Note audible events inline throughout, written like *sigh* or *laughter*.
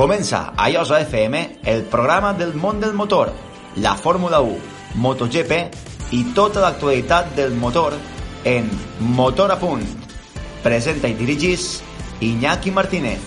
Comença a Iosa FM el programa del món del motor, la Fórmula 1, MotoGP i tota l'actualitat del motor en Motor a Punt. Presenta i dirigís Iñaki Martínez.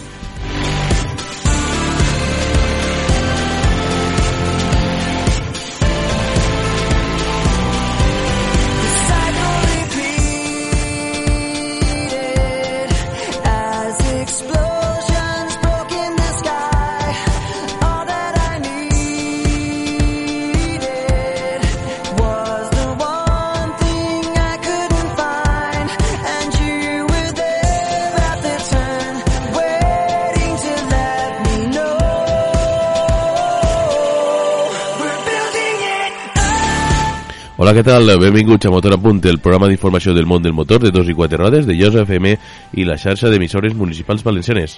Què tal? Benvinguts a Motor a Punt, el programa d'informació del món del motor de dos i quatre rodes de Josa FM i la xarxa d'emissores municipals valencianes.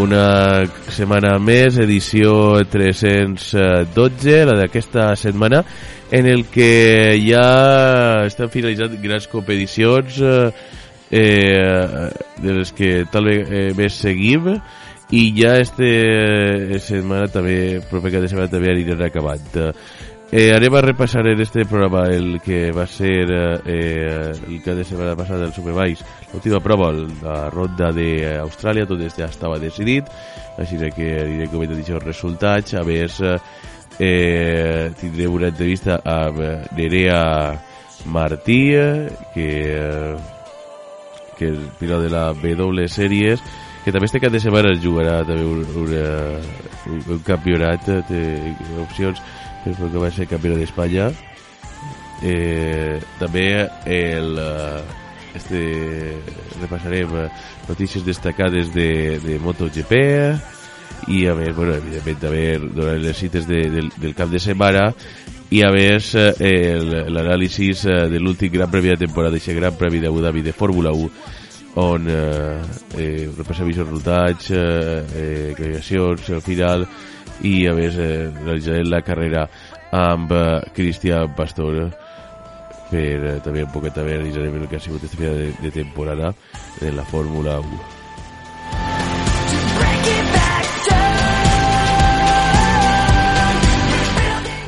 Una setmana més, edició 312, la d'aquesta setmana, en el que ja estan finalitzant grans competicions eh, eh, de les que tal eh, vegada seguim i ja este setmana també, proper cap de setmana també anirem acabant. Eh, anem a repassar en este programa el que va ser eh, el cap de setmana passat del Superbikes, l'última prova, la ronda d'Austràlia, tot ja estava decidit, així que aniré comentant els resultats, a més eh, tindré una entrevista amb eh, Nerea Martí, eh, que, eh, que és pilot de la W Series, que també este cap de setmana es jugarà també un, un, un campionat, té opcions que va ser campionat d'Espanya. Eh, també el, eh, este, repassarem eh, notícies destacades de, de MotoGP i a més, bueno, evidentment també donarem les cites de, del, del cap de setmana i a més eh, el- l'anàlisi eh, de l'últim gran premi de temporada, aquest gran premi d'Abu Dhabi de Fórmula 1 on eh, eh, repassem els resultats, eh, eh, creacions, al final i a més eh, realitzarem la carrera amb eh, Cristian Pastor per eh, també un poquet també analitzarem el que ha sigut aquesta final de, de temporada de la Fórmula 1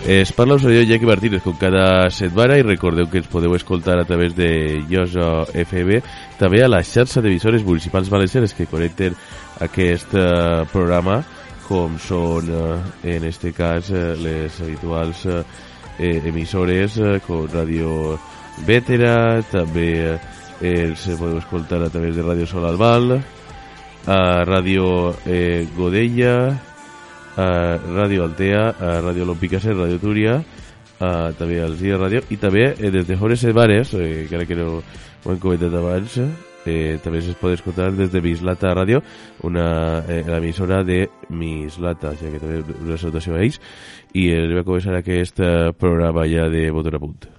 Es parla un servidor Jackie Martínez com cada setmana i recordeu que ens podeu escoltar a través de Josa FM també a la xarxa d'emissores municipals valencianes que connecten aquest eh, programa com són eh, en este cas eh, les habituals eh, eh, emissores eh, com Ràdio Vétera també eh, els podeu escoltar a través de Ràdio Sol Albal a Ràdio eh, Godella a Ràdio Altea, a Ràdio Lompicasa, Ràdio Túria, a, també al Dia Ràdio, i també eh, des de Jores Setmanes, eh, encara que no ho hem comentat abans, eh, també es pot escoltar des de Mislata Ràdio, una eh, l'emissora de Mislata, ja que també una salutació a ells, i eh, va començar aquest eh, programa ja de Motor a Punt.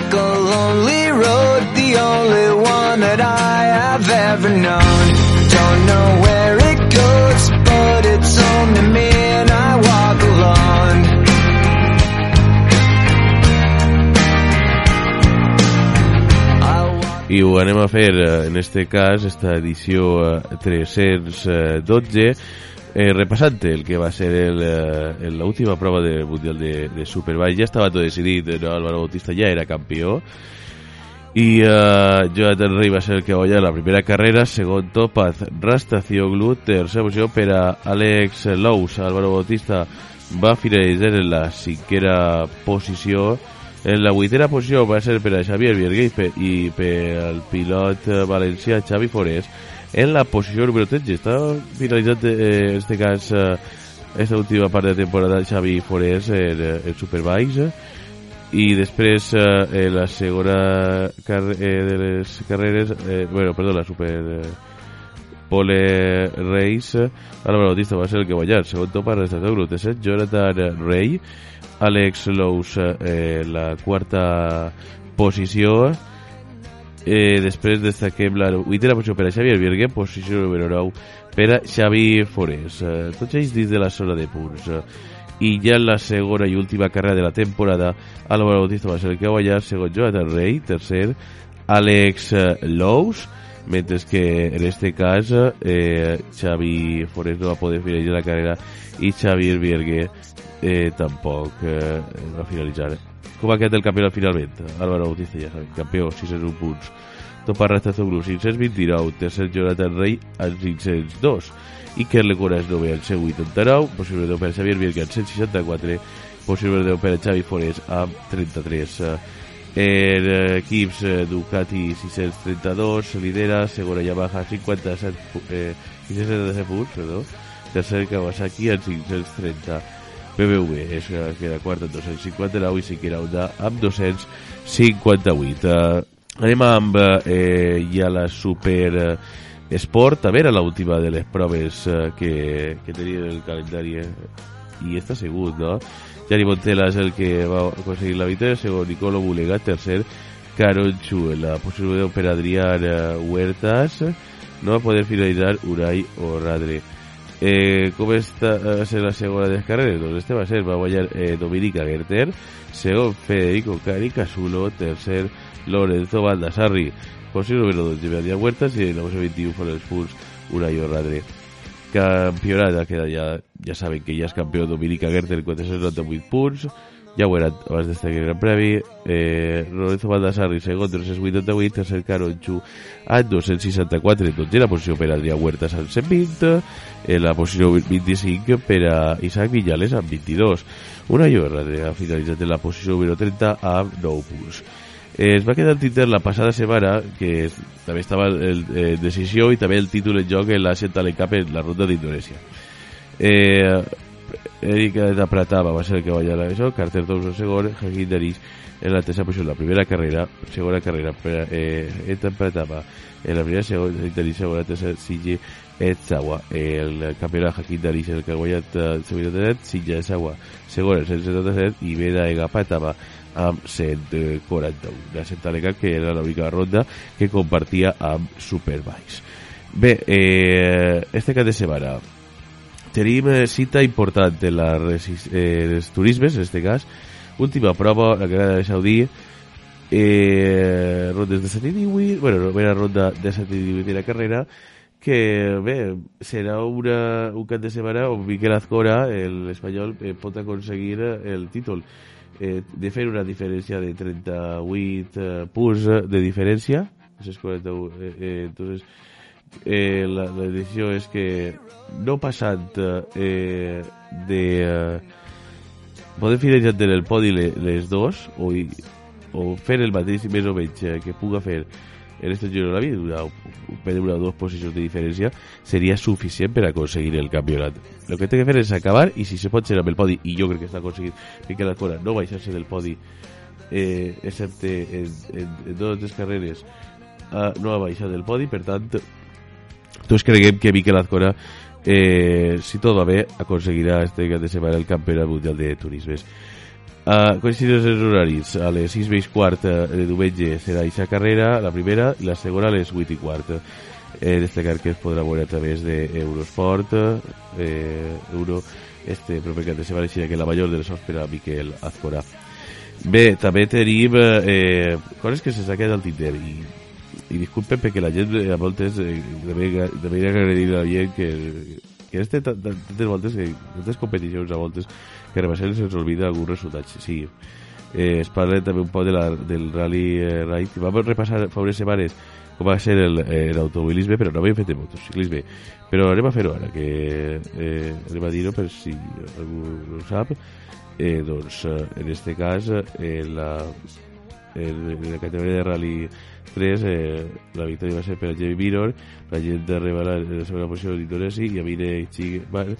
Walk a lonely road, the only one that I have ever known. Don't know where it goes, but it's to me and I walk alone. I ho anem a fer eh, en este cas esta edició eh, 312 eh, repassant el que va ser el, eh, l'última prova del Mundial de, de Superbike. Ja estava tot decidit, no? Álvaro Bautista ja era campió i eh, Jonathan Rey va ser el que va guanyar la primera carrera, segon Topaz Rastacioglu, tercera posició per a Alex Lous, Álvaro Bautista va finalitzar en la cinquera posició en la vuitena posició va ser per a Xavier Viergueix pe- i per al pilot valencià Xavi Forés en la posició número 13 està finalitzat eh, este cas eh, esta última part de temporada Xavi Forés en, eh, en Superbikes eh, i després eh, la segona car eh, de les carreres eh, bueno, perdó, la Super eh, Pole Race Álvaro Bautista va ser el que guanyar segon top a resta grup tercer Jonathan Rey Alex Lous eh, la quarta posició eh, després destaquem la vuitena posició per a Xavier Virgue, posició número 9 per a Xavi Forés. Eh, tots ells dins de la zona de punts. Eh, I ja en la segona i última carrera de la temporada, Álvaro Bautista va ser el que va guanyar, segon Jonathan Rey, tercer Àlex eh, Lous, mentre que en este cas eh, Xavi Forés no va poder finalitzar la carrera i Xavier Virgue eh, tampoc eh, va finalitzar. Com ha quedat el campionat finalment? Álvaro Bautista, ja sabem, campió, 601 punts. Topa Ratazoglu, 529, tercer Jonathan Rey, amb 502. Iker Lecura és 9 amb 189, possible 10 per Xavier Virga amb 164, possible 10 per Xavi Forés amb 33. En equips eh, Ducati 632, lidera, segona Yamaha 57, eh, 577 punts, perdó, tercer Kawasaki amb 530. BBV és que queda quart amb 259 i Siquera Honda amb 258. Uh, anem amb eh, ja la Super eh, Sport, a veure l'última de les proves eh, que, que tenia el calendari eh? i està segut, no? Jari Montela és el que va aconseguir la victòria, segon Nicolo Bulega, tercer Caronchu, en la posició per Adrián eh, Huertas, no va poder finalitzar o Radre. Eh, com està, va ser la segona de carreres? Doncs este va ser, va guanyar eh, Dominica Gerter, segon Federico Cari Casulo, tercer Lorenzo Baldassarri, posició número 12, Adrián Huertas i posició 21 foren els punts Unai o Radre. Campionat, ja, ja saben que ja és campió Dominica Gerter, 498 punts, ja ho era abans d'estar Gran Premi, eh, Lorenzo Baldassarri, segon, 388, tercer Caronchu, amb 264, dotzena posició per Adrià Huertas amb 120, en la posició 25 per a Isaac Villales amb 22. Una llorra ha finalitzat en la posició número 30 amb 9 punts. Eh, es va quedar el títol la passada setmana, que es, també estava el, eh, decisió i també el títol en joc en la Talent Cup en la ronda d'Indonèsia. Eh, Eric apretava, va ser el que va guanyar això, Carter Dawson segon, Hakim Daris en la tercera posició, la primera carrera, segona carrera, eh, apretava en la primera, segona, Daris segona, tercera, Sigi Etzawa, el campionat Hakim Daris el que ha guanyat el 177, Sigi Etzawa, segona, 177, i Veda Ega apretava amb 141. La Centaleca, que era l'única ronda que compartia amb Superbikes. Bé, eh, este cap de setmana tenim eh, cita important en la eh, els turismes, en este cas. Última prova, la que de Saudí, eh, rondes de 7 i 18, bueno, primera ronda de 7 i 18 de la carrera, que bé, serà una, un cap de setmana on Miquel Azcora, l'espanyol, eh, pot aconseguir el títol eh, de fer una diferència de 38 eh, punts de diferència, és 41, eh, eh, entonces, eh, la, la decisió és que no passant eh, de eh, poder finalitzar el podi les, les dos o, o fer el mateix més o menys eh, que puga fer en este Giro de la vida, una, una o dos posicions de diferència, seria suficient per aconseguir el campionat. El que té que fer és acabar i si se pot ser amb el podi, i jo crec que està aconseguit Miquel Alcora no baixar-se del podi, eh, excepte en, en, en dues les carreres, eh, no ha baixat del podi, per tant, tots creguem que Miquel Azcora eh, si tot va bé aconseguirà este cap de setmana el campionat mundial de turismes uh, coincidents els horaris a les 6 i quart eh, de diumenge serà aquesta carrera, la primera i la segona a les 8 i quart eh, destacar que es podrà veure a través de Eurosport eh, Euro este proper cap de setmana així que la major de les per a Miquel Azcora. Bé, també tenim eh, coses que se saquen al Tinder i i disculpen perquè la gent a voltes eh, també agrair a la gent que, que este tantes voltes que tantes competicions a voltes que rebassem se'ns olvida algun resultat sí, eh, es parla també un poc de la, del Rally eh, Ride que vam repassar fa unes setmanes com va ser l'automobilisme però no havíem fet de motociclisme. Però anem a fer-ho ara que eh, anem a dir-ho per si algú no ho sap. Eh, doncs eh, en este cas eh, la, en, en la categoria de Rally 3 eh, la victòria va ser per a Jamie Mirror la gent de en la segona posició d'Indonesi i Amine Chigbal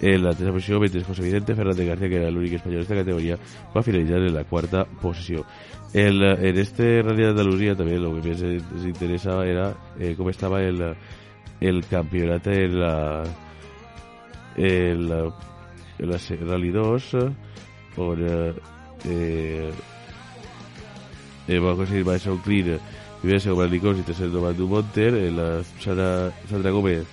en la tercera posició mentre José Vicente Fernández García que era l'únic espanyol d'esta categoria va finalitzar en la quarta posició el, en este Rally d'Andalusia també el que més ens interessava era eh, com estava el, el campionat en la en la, Rally 2 on eh, eh, va aconseguir baixar un clean primer, segon per Licós i tercer Tomàs Dumonter en la Sandra, Sandra Gómez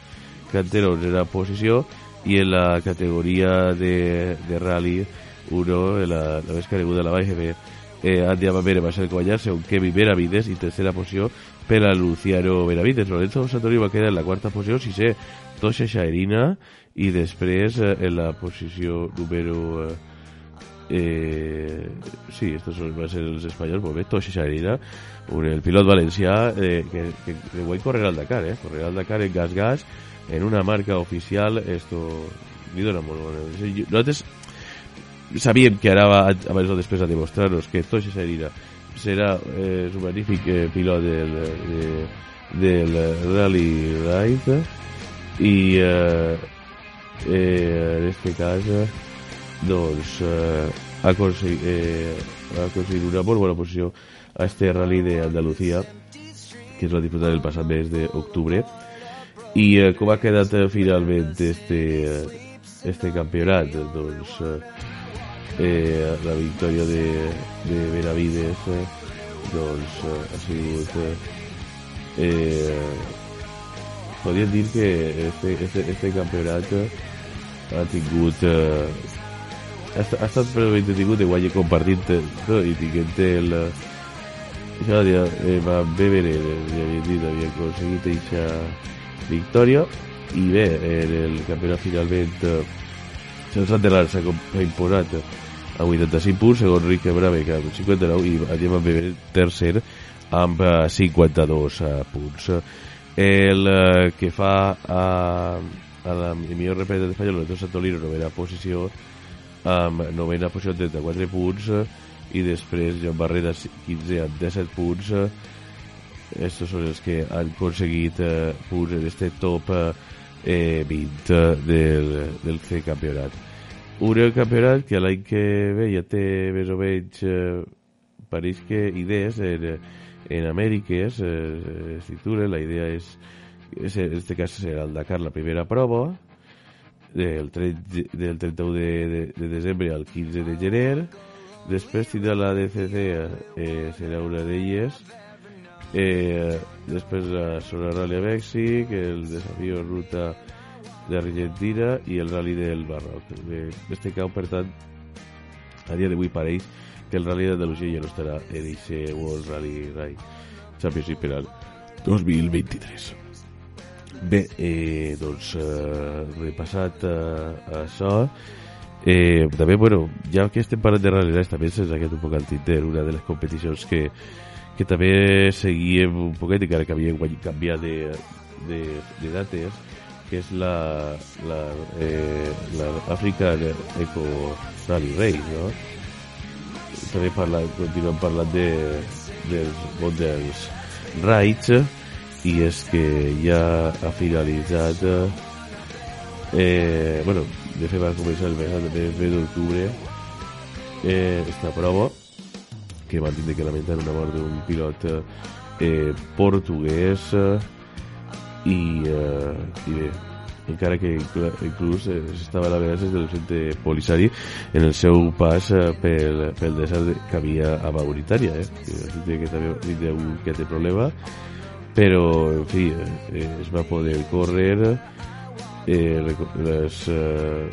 Canterons en la posició i en la categoria de, de rally 1 la, la més careguda la Baix GB eh, Andy Amamere va ser guanyar segon Kevin Benavides i tercera posició per a Luciano Benavides. Lorenzo Santori va quedar en la quarta posició sisè Tosha Shaerina i després eh, en la posició número eh, eh, sí, estos van ser els espanyols molt bé, Tosha Shaerina un, el pilot valencià eh, que, que, que guai correrà al Dakar eh? correrà al Dakar en gas-gas en una marca oficial. Esto li dona molt bona nosaltres sabíem que ara va abans o després a demostrar-nos que Tosha Shaerina serà eh, un magnífic eh, pilot del, de, del Rally Ride. I eh, eh, en este cas doncs eh, eh, ha aconseguit una molt bona posició a este rally d'Andalucía que es va disputar el passat mes d'octubre i eh, com ha quedat eh, finalment este, eh, este campionat doncs eh, eh, la victòria de, de Benavides eh, doncs eh, ha sigut eh, eh, que este, este, este campionat ha tingut eh, ha, ha estat prou entretingut de guanya compartint no? i tinguent el això ja, eh, va bé bé ja havia dit, havia aconseguit aquesta victòria i bé, en el campionat finalment eh, Sense Antelar s'ha imposat a 85 punts, segon Rique Brave que amb 59 i Adiem Beber tercer amb 52 eh, punts el eh, que fa a, a la millor repeta d'Espanya Loreto Santolino novena posició amb novena posició amb 34 punts eh, i després Joan Barrera 15 amb 17 punts eh, estos són els que han aconseguit eh, punts en este top eh, 20 del, del C campionat un campionat que l'any que ve ja té més o menys eh, pareix que idees en, en Amèriques eh, la idea és en este cas serà el Dakar la primera prova del, 30, del 31 de, de, de desembre al 15 de gener. Després tindrà la DCC eh, serà una d'elles. Eh, després la Sona Rally a Mèxic el desafío ruta d'Argentina i el Rally del Marroc este cau per tant a dia d'avui pareix que el Rally d'Andalusia ja no estarà en aquest World Rally Rally Championship per al 2023 Bé, eh, doncs eh, repassat eh, això eh, també, bueno, ja que estem parlant de realitats també se'ns ha quedat un poc al tinter una de les competicions que, que també seguíem un poquet encara que havíem canviat de, de, de dates que és la, la, eh, la African Eco Rally Race no? també parla, continuem parlant de, dels Models Rides i és que ja ha finalitzat eh, bueno, de fet va començar el mes, el mes d'octubre eh, esta prova que van tindre que lamentar una mort d'un pilot eh, portuguès i, eh, i bé encara que inclús eh, estava a la vegada des del centre polissari en el seu pas eh, pel, pel desert que havia a Mauritània eh? que, que també tindria un que té problema però en fi eh, es va poder córrer eh, les, eh,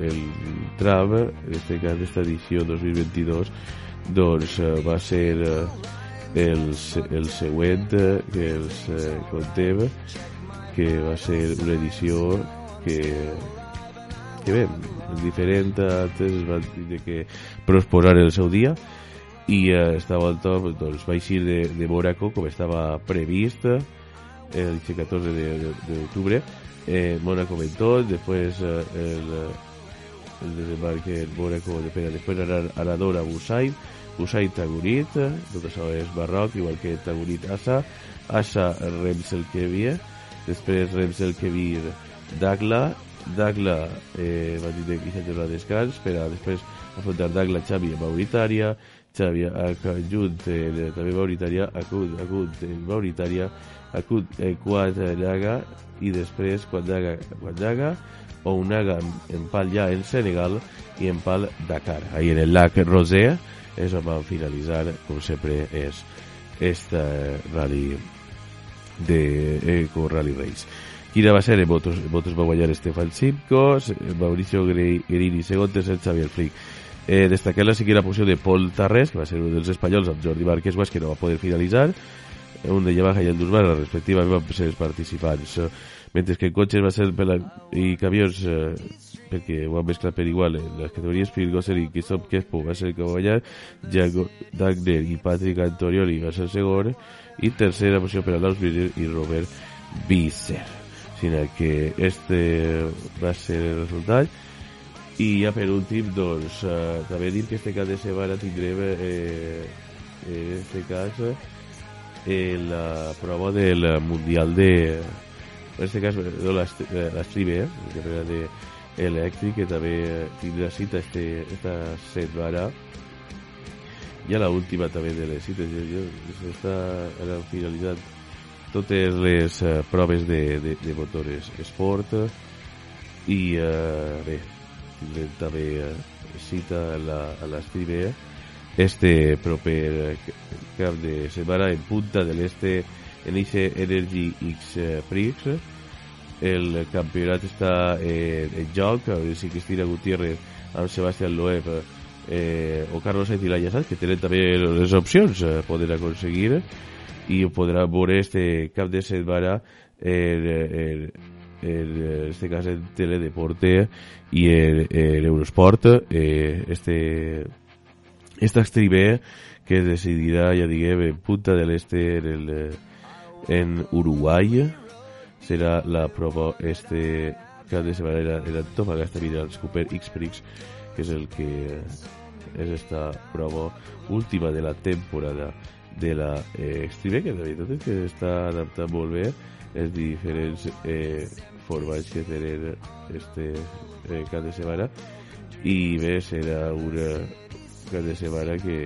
el tram en este cas d'esta edició 2022 doncs eh, va ser eh, el, el següent eh, que els eh, contem que va ser una edició que que bé, diferent a altres es va dir que prosposar el seu dia i eh, top, doncs va eixir de, de Monaco com estava previst el 14 d'octubre eh, Mónaco en tot després eh, el, el desembarque en Mónaco de Pena després anar a Busain Busain Tagunit tot això és Barroc igual que Tagunit Assa Assa Rems el Kevir després Rems el Kevir Dagla Dagla eh, va dir que de descans per a després afrontar Dagla Xavi a Mauritània Xavi Acut eh, també Mauritània Acut, Acut eh, Mauritània Acut eh, Quadraga i després Quadraga, Quadraga o Unaga en pal ja en Senegal i en pal Dakar ahí en el lac Rosé és on van finalitzar, com sempre, és esta rally de Eco Rally Race. Quina va ser? En votos, en votos va guanyar Estefan Simcos, Mauricio Guerini segon, tercer Xavier Flick. Eh, destacar la següent posició de Paul Tarrés, que va ser un dels espanyols, amb Jordi Márquez Guas, que no va poder finalitzar, un de Yamaha i el d'Usmana, respectivament, van ser els participants. Mentre que en cotxes va ser per la, i camions, eh, perquè ho han mesclat per igual, en les categories Phil Gosser i Christoph Kespo va ser que guanyar, Jaco Dagner i Patrick Antonioli va ser segon, i tercera posició per a Lars Miller i Robert Visser. Sinó que este va ser el resultat. I ja per últim, doncs, eh, també dir que este cap de setmana tindrem, eh, en este cas, eh, la prova del Mundial de... En este cas, no, l'Estribe, eh, la carrera de elèctric, que també tindrà cita este, esta setmana. Ja la última també de les cites, jo, jo està ara finalitzat totes les uh, proves de, de, de motores esport i uh, bé, també uh, cita a la, a l'Estribe este proper cap de setmana en punta de l'este en Ice Energy X Prix. El campionat està eh, en joc a veure si Cristina Gutiérrez amb Sebastián Loeb eh, o Carlos Sainz i Laia Sanz que tenen també les opcions eh, poden aconseguir i ho podrà veure este cap de setmana en, en, en este cas en Teledeporte i en, en Eurosport eh, este esta Extribé que decidirà, ja diguem, en Punta del Este en, el, en Uruguai. Serà la prova este cap de setmana en, en Antofagasta el Cooper X-Prix que és el que és esta prova última de la temporada de la eh, Extreme, que la veritat és que està adaptant molt bé els diferents eh, formats que tenen este eh, cap de setmana i bé, serà una cap de setmana que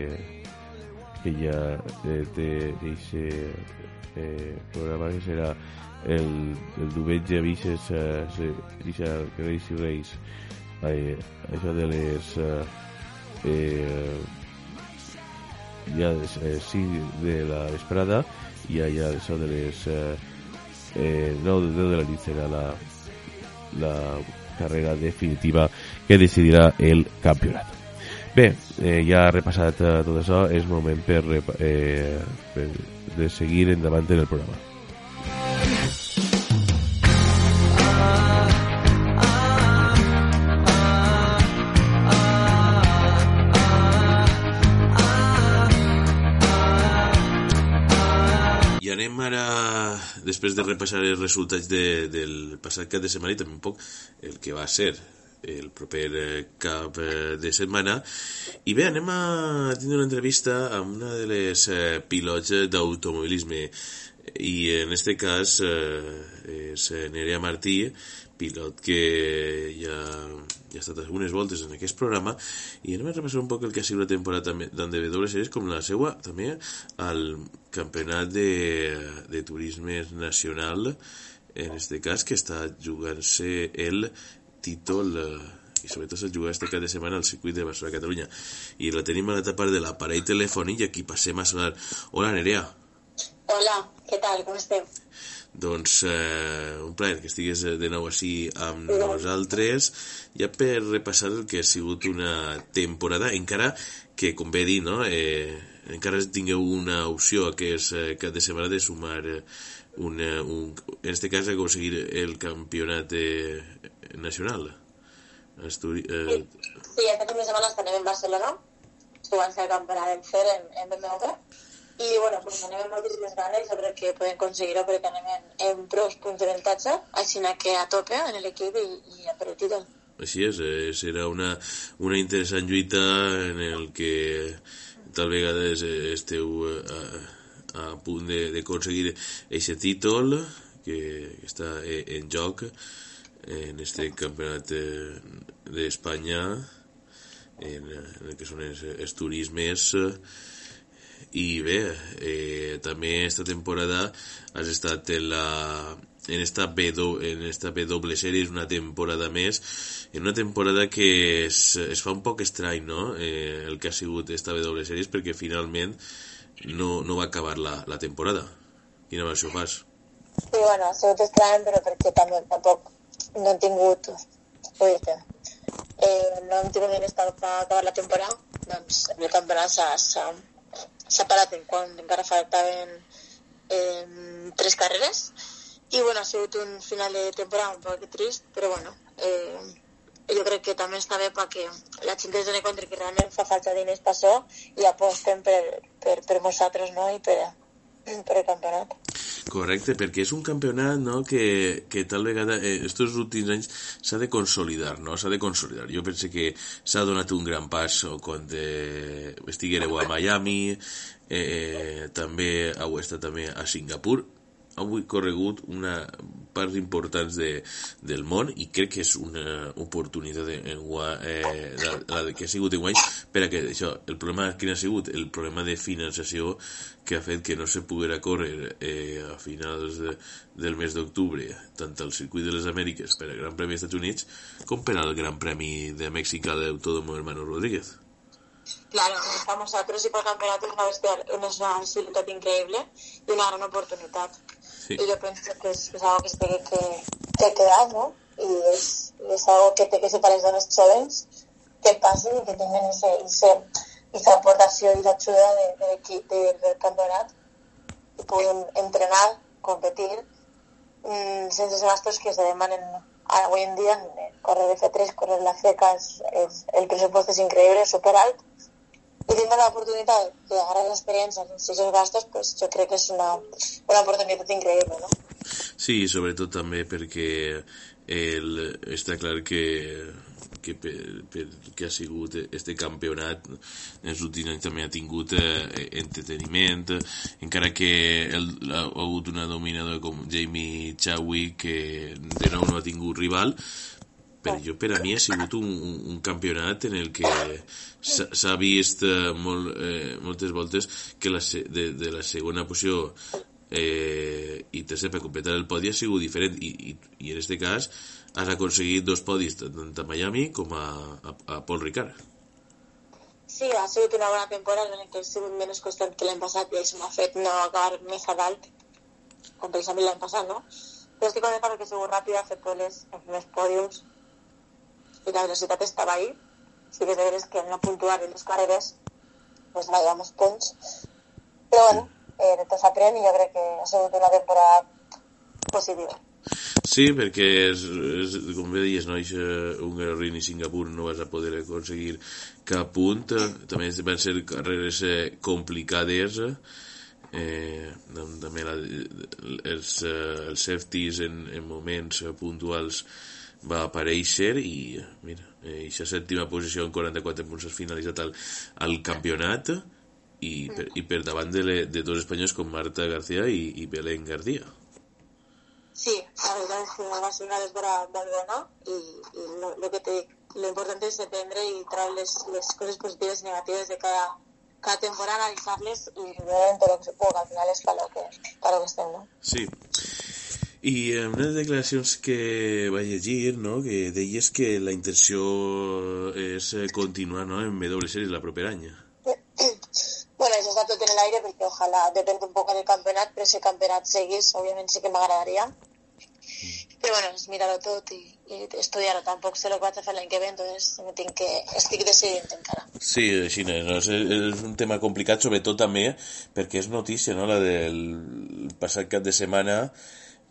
que ja eh, té eixe eh, programa que serà el, el diumenge Vixes eh, Vixa Race Race eh, això de les eh, eh, ja eh, sí de la vesprada i allà això de les eh, eh, 9 de, de la nit serà la, carrera definitiva que decidirà el campionat. Bé, eh, ja repassat eh, tot això és moment eh, de seguir endavant en el programa després de repassar els resultats de, del passat cap de setmana i també un poc el que va ser el proper eh, cap eh, de setmana. I bé, anem a tindre una entrevista amb una de les eh, pilots d'automobilisme i en este cas és Nerea Martí, pilot que ja, ja ha estat algunes voltes en aquest programa i anem a repassar un poc el que ha sigut la temporada tant de W Series com la seva també al campionat de, de turisme nacional en este cas que està jugant-se el títol i sobretot s'ha jugat este cap de setmana al circuit de Barcelona Catalunya i la tenim a l'altra part de l'aparell telefònic i aquí passem a sonar Hola Nerea Hola, què tal? Com esteu? Doncs eh, un plaer que estigues de nou així amb nosaltres. Ja per repassar el que ha sigut una temporada encara que com bé dir no? eh, encara tingueu una opció aquest eh, cap de setmana de sumar eh, una, un, en este cas aconseguir el campionat eh, nacional. Estudi eh, Sí, aquest cap de setmana estarem en Barcelona. Jugant-se el campionat del CER en, en BMW i bueno, pues anem amb moltíssimes ganes a veure que podem aconseguir-ho perquè anem en, en pros punts d'avantatge així que a tope en l'equip i, i a per el títol. Així és, eh, serà una, una interessant lluita en el que tal vegades esteu a, a punt d'aconseguir aquest títol que, que està en joc en este campionat d'Espanya en, en el que són els, els turismes i bé, eh, també esta temporada has estat en la, en esta B en esta B doble Series una temporada més en una temporada que es, es fa un poc estrany no? eh, el que ha sigut esta B doble Series perquè finalment no, no va acabar la, la temporada quina versió fas? Sí, bueno, ha sigut estrany, però perquè també tampoc no hem tingut... Dir, eh, no hem tingut diners per acabar la temporada, doncs el campionat s'ha s'ha parat quan encara faltaven eh, tres carreres i bueno, ha sigut un final de temporada un poc trist, però bueno, eh, jo crec que també està bé perquè la gent es dona compte que realment fa falta diners per això i aposten per, per, per nosaltres no? i per, per el campionat. Correcte, perquè és un campionat no, que, que tal vegada eh, estos últims anys s'ha de consolidar, no? S'ha de consolidar. Jo penso que s'ha donat un gran pas quan eh, estiguéreu a Miami, eh, també heu estat també a Singapur, avui corregut una parts importants de, del món i crec que és una oportunitat de, eh, la, la que ha sigut en guany per a que això, el problema quin ha sigut? El problema de finançació que ha fet que no se poguera córrer eh, a finals de, del mes d'octubre tant al circuit de les Amèriques per al Gran Premi dels Estats Units com per al Gran Premi de Mèxic a l'Autódromo Hermano Rodríguez. Claro, para nosotros y para el campeonato es una, bestia- es una visibilidad increíble y una gran oportunidad. Sí. Y yo pienso que es, es algo que se tiene que, que quedar, ¿no? Y es, es algo que té que ser para les dones jóvenes que passen i que tinguin ese, ese, esa aportació i l'ajuda de, de l'equip de, del campionat i puguin entrenar, competir mm, sense els gastos que se demanen ara, avui en dia eh, correr F3, correr la FECA és, és, el pressupost és increïble, super alt i tindre l'oportunitat d'agarrar l'experiència sense aquests gastos pues, jo crec que és una, una oportunitat increïble no? Sí, sobretot també perquè el, està clar que, que per, per que ha sigut este campionat en els últims anys també ha tingut eh, entreteniment encara que el, ha, ha hagut una dominadora com Jamie Chadwick que de nou no ha tingut rival però jo per a mi ha sigut un, un, campionat en el que s'ha vist eh, molt, eh, moltes voltes que la, de, de la segona posició eh, i tercer per completar el podi ha sigut diferent i, i, i en este cas has aconseguit dos podis tant a Miami com a, a, a Paul Ricard Sí, ha sigut una bona temporada en què he sigut menys constant que l'any passat i això m'ha fet no acabar més a dalt com precisament l'any passat, no? Però estic contenta perquè he sigut ràpida, he fet poles, he fet més pòdiums i la velocitat estava ahí. Sí que de veres que no puntuar en les carreres pues no hi ha més punts. Però bueno, eh, de tot s'aprèn i jo crec que ha sigut una temporada positiva. Sí, perquè és, és, com bé deies, no, Eixa Hungaroring i Singapur no vas a poder aconseguir cap punt. També van ser carreres eh, complicades. Eh, doncs també la, els, eh, els safeties en, en moments eh, puntuals va aparèixer i mira, eixa sèptima posició en 44 punts has finalitzat al, al campionat i per, i per davant de, le, de dos espanyols com Marta García i, i Belén García. Sí, la veritat és que va ser una desbora molt bona i, i lo, lo que te dic, lo important és aprendre i treure les, les coses positives i negatives de cada, cada temporada, analitzar-les i veure tot el que se pugui, al final és per lo que, per lo que estem, no? Sí. I en unes declaracions que vaig llegir, no?, que deies que la intenció és eh, continuar no, en W Series la propera any. *clears throat* Bueno, això està tot en l'aire perquè ojalà depèn un poc del campionat, però si el campionat seguís, òbviament sí que m'agradaria. Però bueno, és mirar-ho tot i, i estudiar-ho. Tampoc sé el que vaig a fer l'any que ve, entonces me tinc que... estic decidint encara. Sí, així no, és, és un tema complicat, sobretot també perquè és notícia, no?, la del passat cap de setmana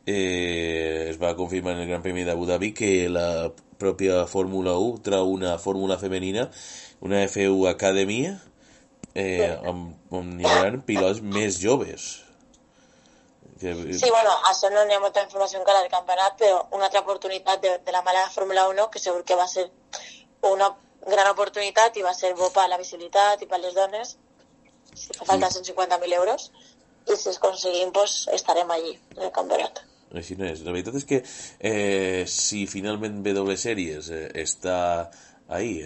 eh, es va confirmar en el Gran Premi d'Abu Dhabi que la pròpia Fórmula 1 trau una fórmula femenina, una F1 Academy, eh, on, on hi haurà pilots més joves. Que, Sí, bueno, això no n'hi ha molta informació encara del campionat, però una altra oportunitat de, de la mala Fórmula 1 que segur que va ser una gran oportunitat i va ser bo per la visibilitat i per les dones. Si fa falta 150.000 euros i si es aconseguim, pues, estarem allí, en el campionat. Així no és. La veritat és que eh, si finalment W Series eh, està ahí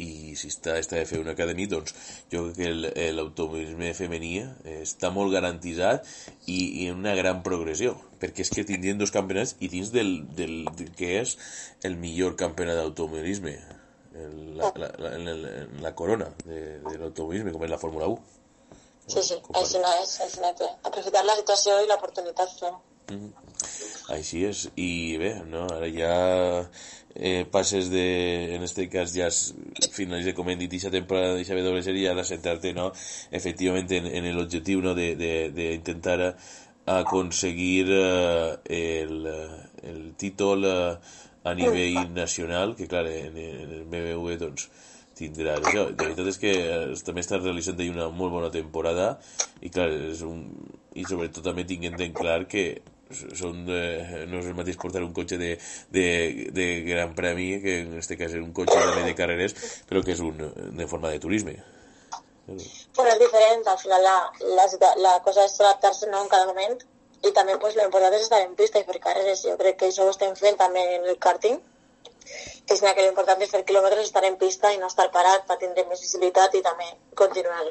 i si està, està de fer una acadèmia, doncs jo crec que l'automobilisme femení eh, està molt garantitzat i, i en una gran progressió, perquè és que tindrien dos campionats i dins del, del, del que és el millor campionat d'automobilisme, la, la, la, en la corona de, de l'automobilisme, com és la Fórmula 1. Sí, sí, així no és, així no és. Aprofitar la situació i l'oportunitat fer Així és, i bé, no? ara ja eh, passes de, en este cas ja finalitza, com hem dit, aquesta temporada de W Serie, ara centrar-te, no?, efectivament en, en l'objectiu, no?, de, de, de intentar aconseguir eh, el, el títol eh, a nivell nacional, que clar, en, en el BMW, doncs, tindrà això. La veritat és que eh, també està realitzant una molt bona temporada i clar, és un, i sobretot també tinguent en clar que són, eh, no és el mateix portar un cotxe de, de, de gran premi que en este cas és un cotxe també de carreres però que és un, de forma de turisme Bueno, és diferent, al final la, la, la cosa és adaptar-se no, en cada moment i també pues, l'important és estar en pista i fer carreres. Jo crec que això ho estem fent també en el karting, és que l'important és fer quilòmetres, estar en pista i no estar parat per tindre més visibilitat i també continuar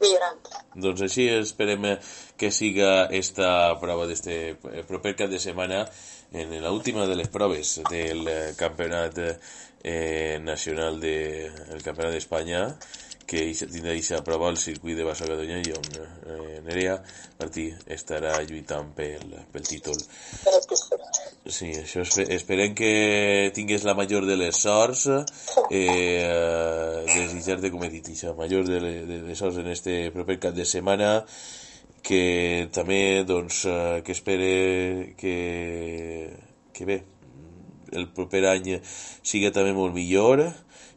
millorant. Doncs així esperem eh, que siga esta prova d'este eh, proper cap de setmana en l'última de les proves del eh, campionat eh, nacional de el campionat d'Espanya que tindrà aquesta prova al circuit de Bassa Catalunya i on eh, Nerea Martí estarà lluitant pel, pel títol. Pistes. Sí, això espe esperem que tingues la major de les sorts, *laughs* eh, desitjar-te, com he dit, la major de, le, de les sorts en este proper cap de setmana, que també, doncs, eh, que espere que, que bé, el proper any siga també molt millor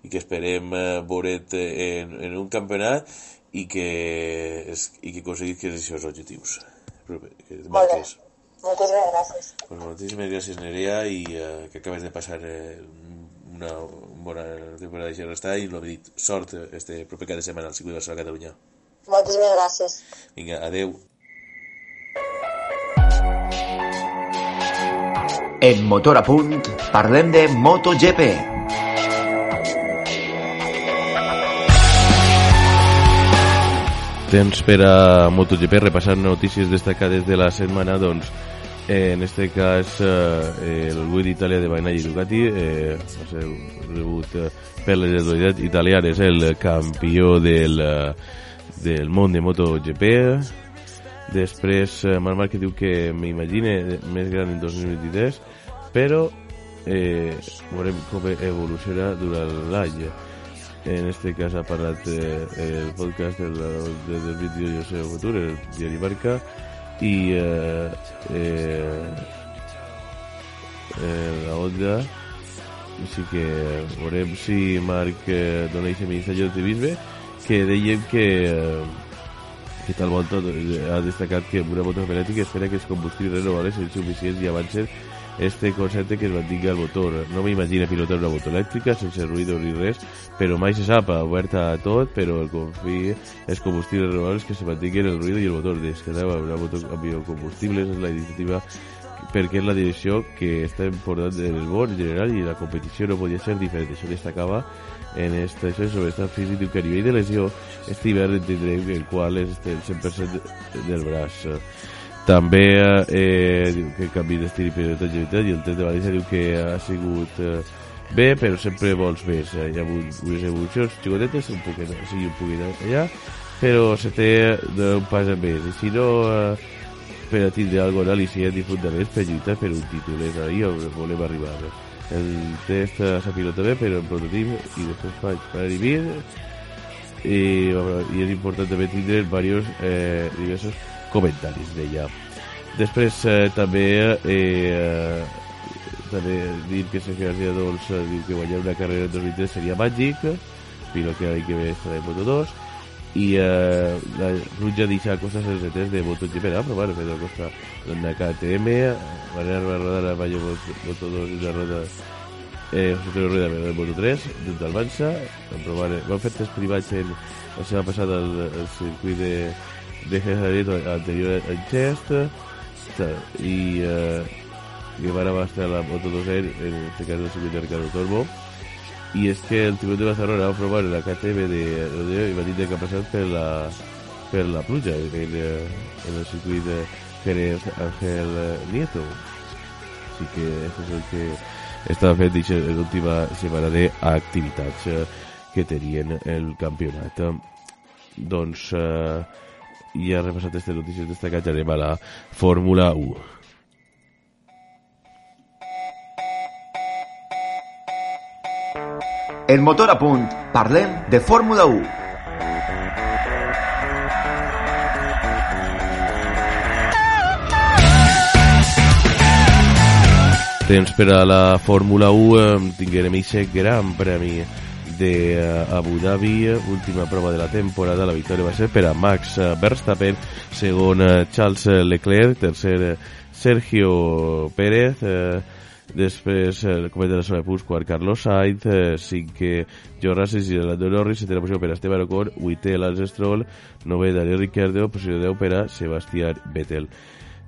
i que esperem eh, veure't en, en un campionat i que, i que aconseguis objectius que et Molt bé. marques. Moltíssimes gràcies. Pues moltíssimes gràcies, Nerea, i eh, que acabes de passar eh, una bona temporada de restar i l'ho he dit, sort eh, este proper cap de setmana al circuit de Barcelona Catalunya. Moltíssimes gràcies. Vinga, adeu. En Motor a Punt parlem de MotoGP. Temps per a MotoGP repassar notícies destacades de la setmana, doncs, eh, en este cas eh, el Gui d'Itàlia de Bainagli Ducati eh, va ser rebut eh, per les autoritats italianes el campió del, eh, del món de MotoGP. Després eh, Marc Márquez diu que m'imagine més gran en 2023 però eh, veurem com evoluciona durant l'any. En este cas ha parlat eh, el podcast del, del, del vídeo Jo sé el futur, el diari Marca i eh, eh, eh, la Honda així que veurem si Marc eh, dona aquest missatge d'optimisme que dèiem que eh, que tal volta ha destacat que una moto genètica espera que els combustibles renovables siguin suficients i avancen este concepte que es mantingui al motor. No m'imagino pilotar una moto elèctrica sense ruïdo ni res, però mai se sap, oberta a tot, però el confi els combustibles renovables que se mantinguin el ruïdo i el motor. Descartar una moto amb biocombustibles és la iniciativa perquè és la direcció que està important en el món en general i la competició no podia ser diferent. Això destacava en esta, això sobre estat físic diu que a nivell de lesió este hivern tindrem el qual és el 100% del braç. També eh, diu que canvi d'estil i perioditat i el test de València diu que ha sigut eh, bé, però sempre vols més. Eh, Hi ha hagut unes evolucions xicotetes, un poquet, sigui un poquet allà, però se té d'un pas a més. I si no, eh, per a tindre algo al·licient i fundament per lluitar per un títol. És ahí on volem arribar. El test eh, s'ha pilotat bé, però en prototip i després faig per arribar i, i és important també tindre diversos, eh, diversos comentaris d'ella. Després eh, també eh, també dir que Sergio García doncs, eh, diu que guanyar una carrera en 2003 seria màgic, però que l'any que ve estarà en Moto2 i eh, la Ruja deixa cosas en test de MotoGP, ¿no? però bueno, Pedro Costa una KTM, van a rodar a Bayo Moto2 i una roda eh, José Antonio Rueda de Moto3 dins del Mansa van, provar, van fer test privats en, la setmana passada al, al circuit de de Jerez anterior en Chest i eh, que van abastar la Moto 2 en este cas el circuit de Ricardo Torbo. I és que el Tribut de Barcelona va provar la KTM de rodeo i va dir que ha passat per la, per la pluja en, en el circuit de Pérez Ángel Nieto. Així que això és el que estava en l'última setmana d'activitats eh, que tenien el campionat. Doncs eh, ja repassat aquestes notícies destacats anem a la Fórmula 1 En Motor a Punt parlem de Fórmula 1. Temps per a la Fórmula 1 eh, tinguem aquest gran premi de eh, Abu Dhabi, última prova de la temporada, la victòria va ser per a Max eh, Verstappen, segon eh, Charles Leclerc, tercer Sergio Pérez, eh, després el cometa de la punts, quart Carlos Sainz, eh, cinquè Joe Russell i Lando Norris, setena posició per a Esteban Ocon, vuitè Lance Stroll, novè Daniel Ricciardo, posició 10 per a Sebastián Vettel.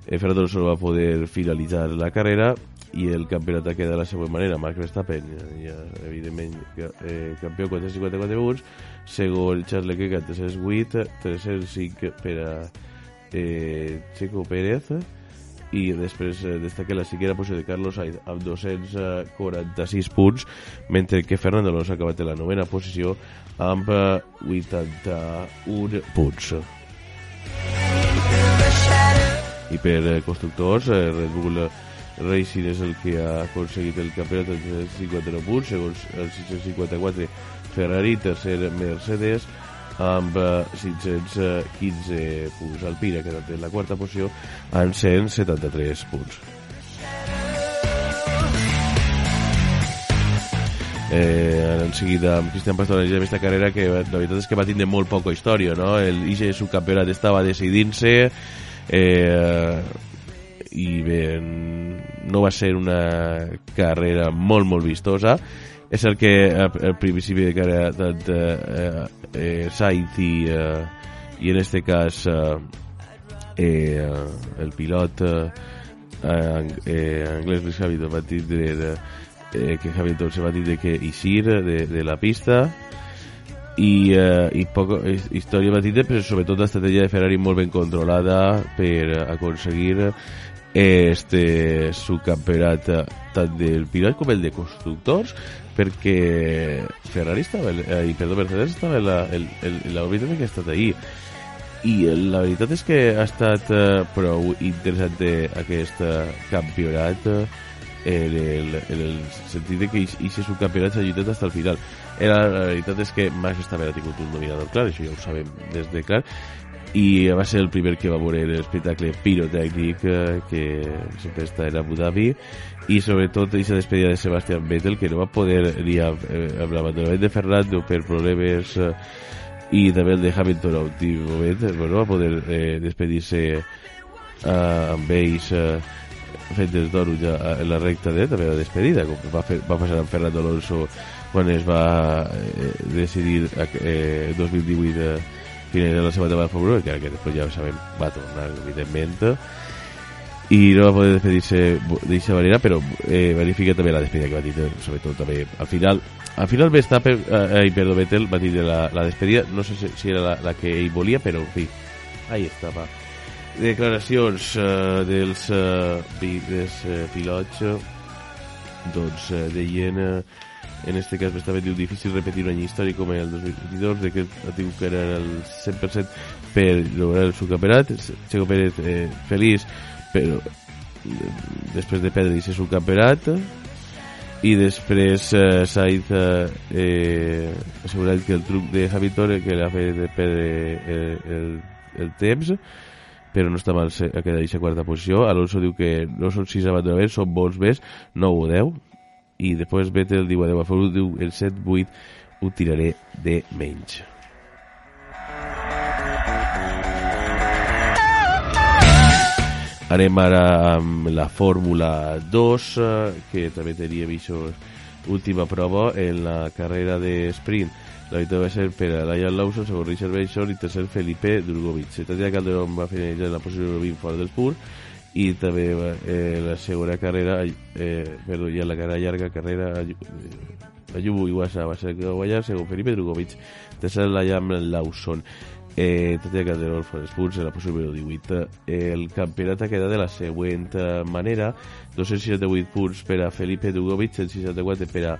Eh, Fernando Alonso va poder finalitzar la carrera i el campionat queda de la següent manera Max Verstappen ja, evidentment eh, campió 454 punts segon Charles Leclerc 308 305 per a eh, Checo Pérez i després eh, destaca la cinquena posició de Carlos Sainz amb 246 punts mentre que Fernando Alonso ha acabat en la novena posició amb 81 punts. I per eh, constructors eh, Red Bull Racing és el que ha aconseguit el campionat amb 359 punts, segons el 654 Ferrari, tercer Mercedes, amb 515 punts. Alpina, que té la quarta posició, amb 173 punts. eh, en seguida amb Cristian Pastor en aquesta carrera que la veritat és que va tindre molt poca història no? el Ixe subcampionat estava decidint-se eh, i bé no va ser una carrera molt molt vistosa. És el que al principi de carrera tant eh, eh, Sainz i, eh, i en este cas eh, eh, el pilot eh, eh, anglès Lewis Hamilton va de, eh, que Hamilton se va tindre que eixir de, de la pista i, eh, i poc història va tindre però sobretot l'estratègia de Ferrari molt ben controlada per aconseguir este subcampionat tant del pilot com el de constructors perquè Ferrari estava eh, perdó, Mercedes estava la, el, el, la òrbita que ha estat ahir i la veritat és que ha estat eh, prou interessant aquest campionat en el, en el sentit de que aquest subcampionat s'ha lluitat fins al final. Era, la veritat és que Max estava ha tingut un dominador clar, això ja ho sabem des de clar i va ser el primer que va veure l'espectacle pirotècnic eh, que sempre està en Abu Dhabi. I sobretot aquesta despedida de Sebastian Vettel que no va poder ni amb, eh, amb l'abandonament de Fernando per problemes eh, i també el de Hamilton a últim moment bueno, va poder eh, despedir-se eh, amb ells eh, fent els donuts ja en la recta de també la despedida com va, fer, va passar amb Fernando Alonso quan es va eh, decidir eh, 2018 eh, finalitzar la seva temporada Fórmula 1 que, després ja ho sabem va tornar evidentment. I no va poder despedir-se d'aquesta manera però eh, verifica també la despedida que va dir sobretot també al final. Al final Verstappen eh, eh, perdó, Vettel va dir la, la despedida. No sé si, era la, la que ell volia però en fi ahí estava. Declaracions eh, dels, eh, dels eh, pilots doncs eh, deien eh, en este cas m'estava diu difícil repetir un any històric com el 2022 de que diu que era el 100% per lograr el subcampionat Checo Pérez eh, feliç però eh, després de perdre aquest subcampionat i després eh, Sainz eh, eh, assegurat que el truc de Hamilton que l'ha fet perdre eh, el, el temps però no està mal a quedar a quarta posició. Alonso diu que no són 6 abandonaments són bons més, 9 o 10 i després Vettel diu a 10 a favor diu el 7-8 ho tiraré de menys. Anem ara amb la Fórmula 2 que també tenia això última prova en la carrera de sprint. La victòria va ser per a Lion Lawson segon Richard Benson i tercer Felipe Drugovic Tatiana Calderón va finalitzar en la posició 20 fora del pur i també eh, la segona carrera eh, perdó, ja la carrera llarga carrera eh, Ayubu Iwasa va ser guanyar segon Felipe Drugovic tercer Liam Lawson. Eh, Tatiana Calderón for els punts en la posició número 18 el campionat ha quedat de la següent eh, manera 268 punts per a Felipe Drugovic 164 per a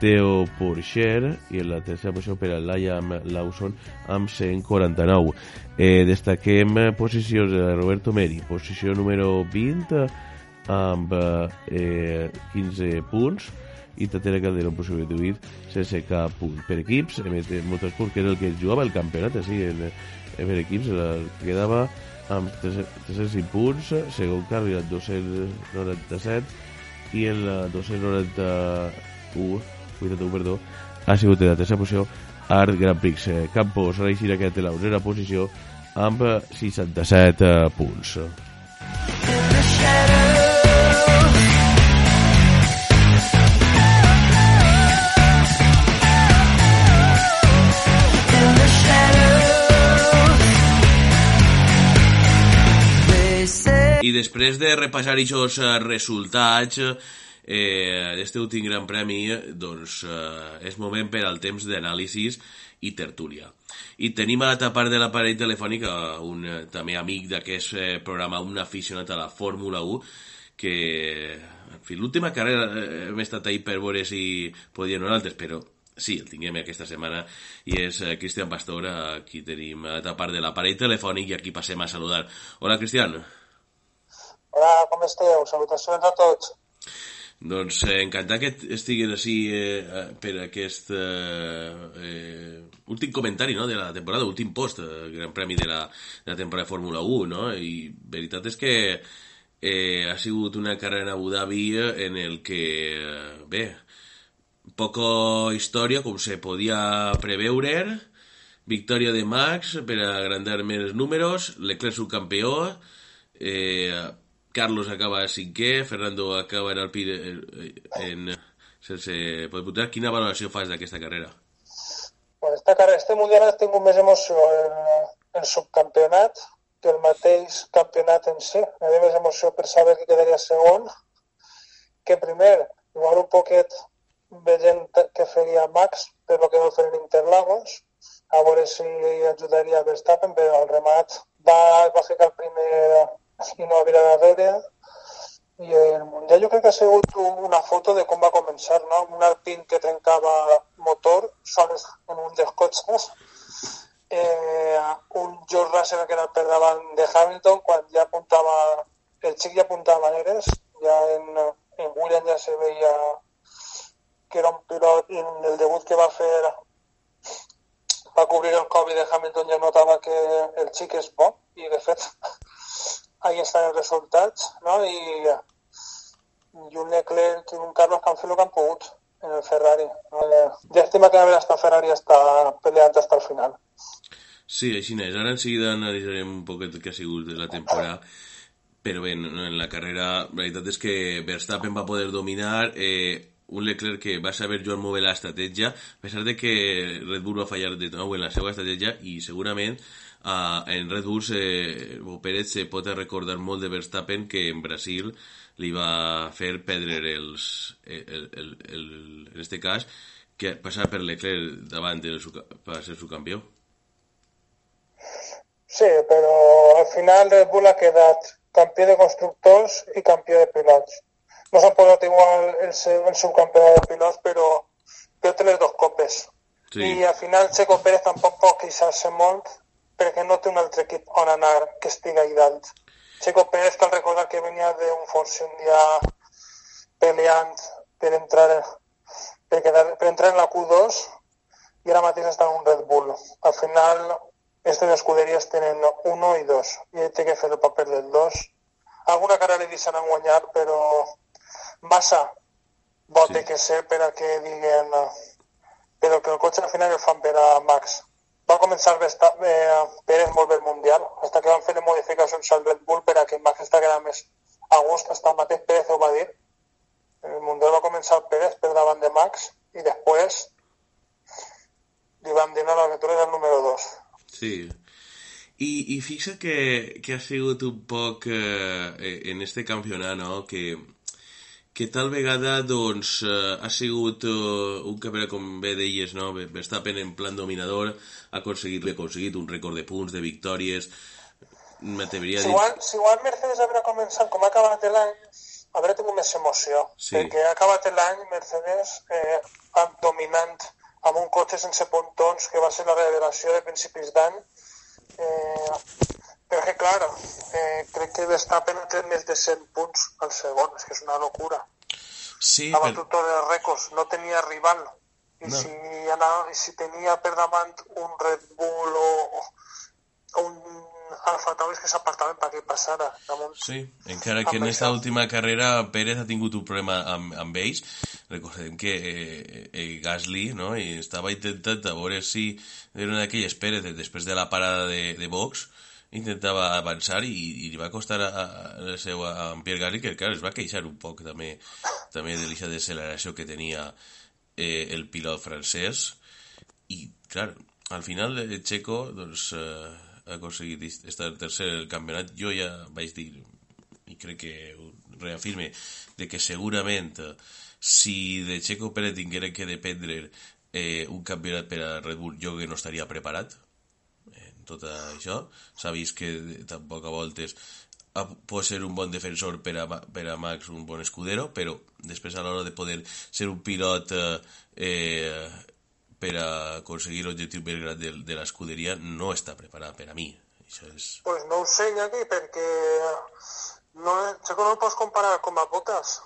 Theo Porcher i en la tercera posició per a Liam Lawson amb 149 eh, destaquem eh, posicions de Roberto Meri posició número 20 amb eh, 15 punts i Tatera Calderón posició número 18 sense cap punt. Per equips MT Motorsport que era el que jugava el campionat així en, en per equips el, quedava amb 305 punts segon Carri el 297 i en la 291 81, perdó, ha sigut en la tercera posició Art Grand Prix eh, Campos Reixir aquest en la onzena posició amb 67 eh, punts. I després de repassar aquests eh, resultats eh, d'este últim Gran Premi, doncs eh, és moment per al temps d'anàlisis i tertúlia. I tenim a l'altra part de l'aparell telefònic un eh, també amic d'aquest eh, programa, un aficionat a la Fórmula 1, que, en fi, l'última carrera eh, hem estat ahí per veure si podien nosaltres, però sí, el tinguem aquesta setmana i és eh, Cristian Pastor, aquí tenim a l'altra part de l'aparell telefònic i aquí passem a saludar. Hola, Cristian. Hola, com esteu? Salutacions a tots. Doncs eh, encantat que estiguin així eh, eh, per aquest eh, eh, últim comentari no, de la temporada, últim post, eh, Gran Premi de la, de la temporada de Fórmula 1, no? I veritat és que eh, ha sigut una carrera en Abu Dhabi en el que, eh, bé, poco història, com se podia preveure, victòria de Max per agrandar més números, Leclerc subcampió, eh, Carlos acaba cinquè, Fernando acaba en el PIR en, sense poder votar. Quina valoració fas d'aquesta carrera? Pues esta carrera, este mundial ha tingut més emoció en, en subcampionat que el mateix campionat en si. Hi havia més emoció per saber qui quedaria segon que primer, igual un poquet veient què faria Max per lo que no fer en Interlagos, a veure si ajudaria a Verstappen, però al remat va, va ficar el primer i no havia darrere i el Mundial jo crec que ha sigut una foto de com va començar, no? Un Alpine que trencava motor sols en un dels *laughs* cotxes, eh, un George Russell que era per davant de Hamilton quan ja apuntava, el xic ja apuntava maneres, ja en, en Williams ja se veia que era un pilot i en el debut que va fer va cobrir el Covid de Hamilton ja notava que el xic és bo i de *laughs* ahí estan els resultats, no? I, i un Leclerc i un Carlos que han fet el que han pogut en el Ferrari. Eh, llàstima que a Ferrari està peleant hasta el final. Sí, així és. Ara en seguida analitzarem un poquet què ha sigut la temporada, però bé, en la carrera la veritat és que Verstappen va poder dominar eh, un Leclerc que va saber jugar molt bé l'estratègia, a pesar de que Red Bull va fallar de nou en la seva estratègia i segurament uh, en Red Bull se, o Pérez se pot recordar molt de Verstappen que en Brasil li va fer perdre els, el, el, el, en este cas que passar per Leclerc davant del, per ser su campió. Sí, però al final Red Bull ha quedat campió de constructors i campió de pilots. No s'han posat igual el, el subcampionat de pilots, però, però té les dos copes. Sí. I al final Checo Pérez tampoc pot queixar-se molt perquè no té un altre equip on anar que estigui ahí dalt. Checo Pérez cal recordar que venia d'un Force un dia peleant per entrar, per, quedar, per entrar en la Q2 i ara mateix està en un Red Bull. Al final, aquestes escuderies tenen 1 i 2 i ell té que fer el paper del 2. Alguna cara li deixaran guanyar, però massa bo sí. que ser per a que diguen però que el cotxe al final el fan per a Max va començar eh, Pérez molt bé Mundial, fins que van fer modificacions al Red Bull per a que Max està quedant més a gust, fins el mateix Pérez ho va dir. El Mundial va començar Pérez per de Max i després li van dir no, que el número 2. Sí. I, i fixa que, ha sigut un poc eh, en este campionat, no?, que, que tal vegada doncs, eh, ha sigut eh, un campionat, com bé deies, no? Verstappen en plan dominador, ha aconseguit, ha aconseguit un rècord de punts, de victòries, m'atreviria a Si dir... igual, si igual Mercedes haurà començat com ha acabat l'any, haurà tingut més emoció. Sí. Perquè ha acabat l'any Mercedes eh, dominant amb un cotxe sense pontons, que va ser la revelació de principis d'any. Eh, però que, clar, eh, crec que Verstappen té més de 100 punts al segon, és que és una locura. Sí, Ha però... batut tots els rècords, no tenia rival. I, No. si anava, I si tenia per davant un Red Bull o, o un Alfa Tauri és que s'apartaven perquè passara. Damunt. Sí, encara que en esta això. última carrera Pérez ha tingut un problema amb, amb ells. Recordem que eh, eh, Gasly no? I estava intentant a veure si eren aquelles Pérez després de la parada de, de Vox intentava avançar i, i li va costar a, a, seu, a en Pierre Gasly que clar, es va queixar un poc també, també de l'eixa d'acceleració que tenia eh, el pilot francès. I clar, al final el Checo doncs, eh, ha aconseguit estar tercer el campionat. Jo ja vaig dir i crec que ho reafirme de que segurament eh, si de Checo Pérez tinguera que dependre eh, un campionat per a Red Bull jo que no estaria preparat tot això s'ha vist que tampoc a voltes pot ser un bon defensor per a, per a Max, un bon escudero, però després a l'hora de poder ser un pilot eh, eh, per a aconseguir l'objectiu més gran de, de l'escuderia no està preparat per a mi. Això és... Pues no ho sé, Iñaki, perquè no, Checo no el pots comparar com a Bottas.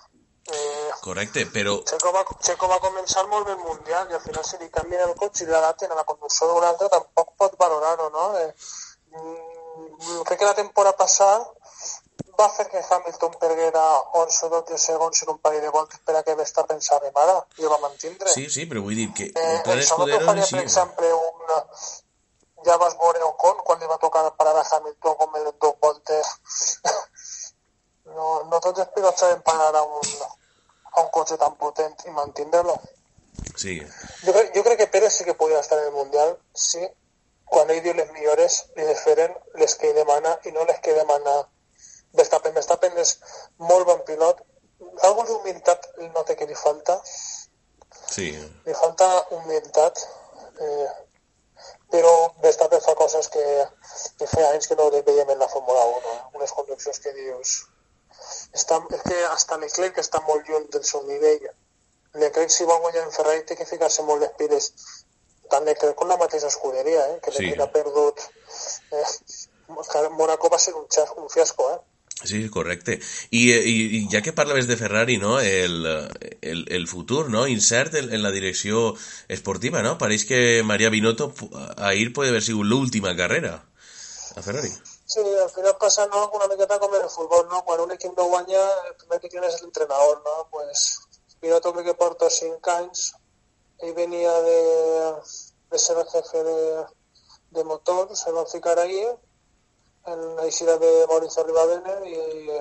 Eh, Correcte, però Checo, va, Checo va començar molt bé el Mundial i al final si li canvien el cotxe i l'adapten a la conducció d'un altre tampoc pot valorar-ho, no? Eh, mm, crec que la temporada passada va fer que Hamilton perguera 11 o 12 segons en un parell de voltes per a que Verstappen s'arremara i ho va mantindre. sí, sí, però vull dir que Eh, no t'ho escudero faria, sí, per exemple, un... Ja vas veure Ocon quan li va tocar parar a Hamilton com en dos voltes. *laughs* No, no tots els pilots saben parar a un, a un cotxe tan potent i mantindre-lo. sí, crec- jo crec que Pérez sí que podria estar en el Mundial si quan ell diu les millores li deferen les que ell demana i no les que demana Verstappen. Verstappen és molt bon pilot. Algo d'humilitat nota que li falta. sí, Li falta humilitat. Eh, però Verstappen fa coses que, que feia anys que no les veiem en la Fórmula 1. Eh? Unes conduccions que dius... Està, és que hasta Leclerc està molt lluny del seu nivell. Leclerc si vol guanyar en Ferrari té que ficar-se molt les piles tant Leclerc com la mateixa escuderia, eh? que Sí. Leclerc ha perdut... Eh, Monaco va ser un, xas, un fiasco, eh? Sí, correcte. I, i, i ja que parlaves de Ferrari, no? el, el, el futur no? incert en, en la direcció esportiva, no? Pareix que Maria Binotto ahir puede haver sigut l'última carrera a Ferrari. Sí, al final passa no, una miqueta com en el futbol, no? Quan un equip no guanya, el primer que tiene és l'entrenador, no? Pues, Piloto crec que porta 5 anys, ell venia de, de ser el jefe de, de motor, se va ficar ahí, en la eixida de Mauricio Rivadene, i,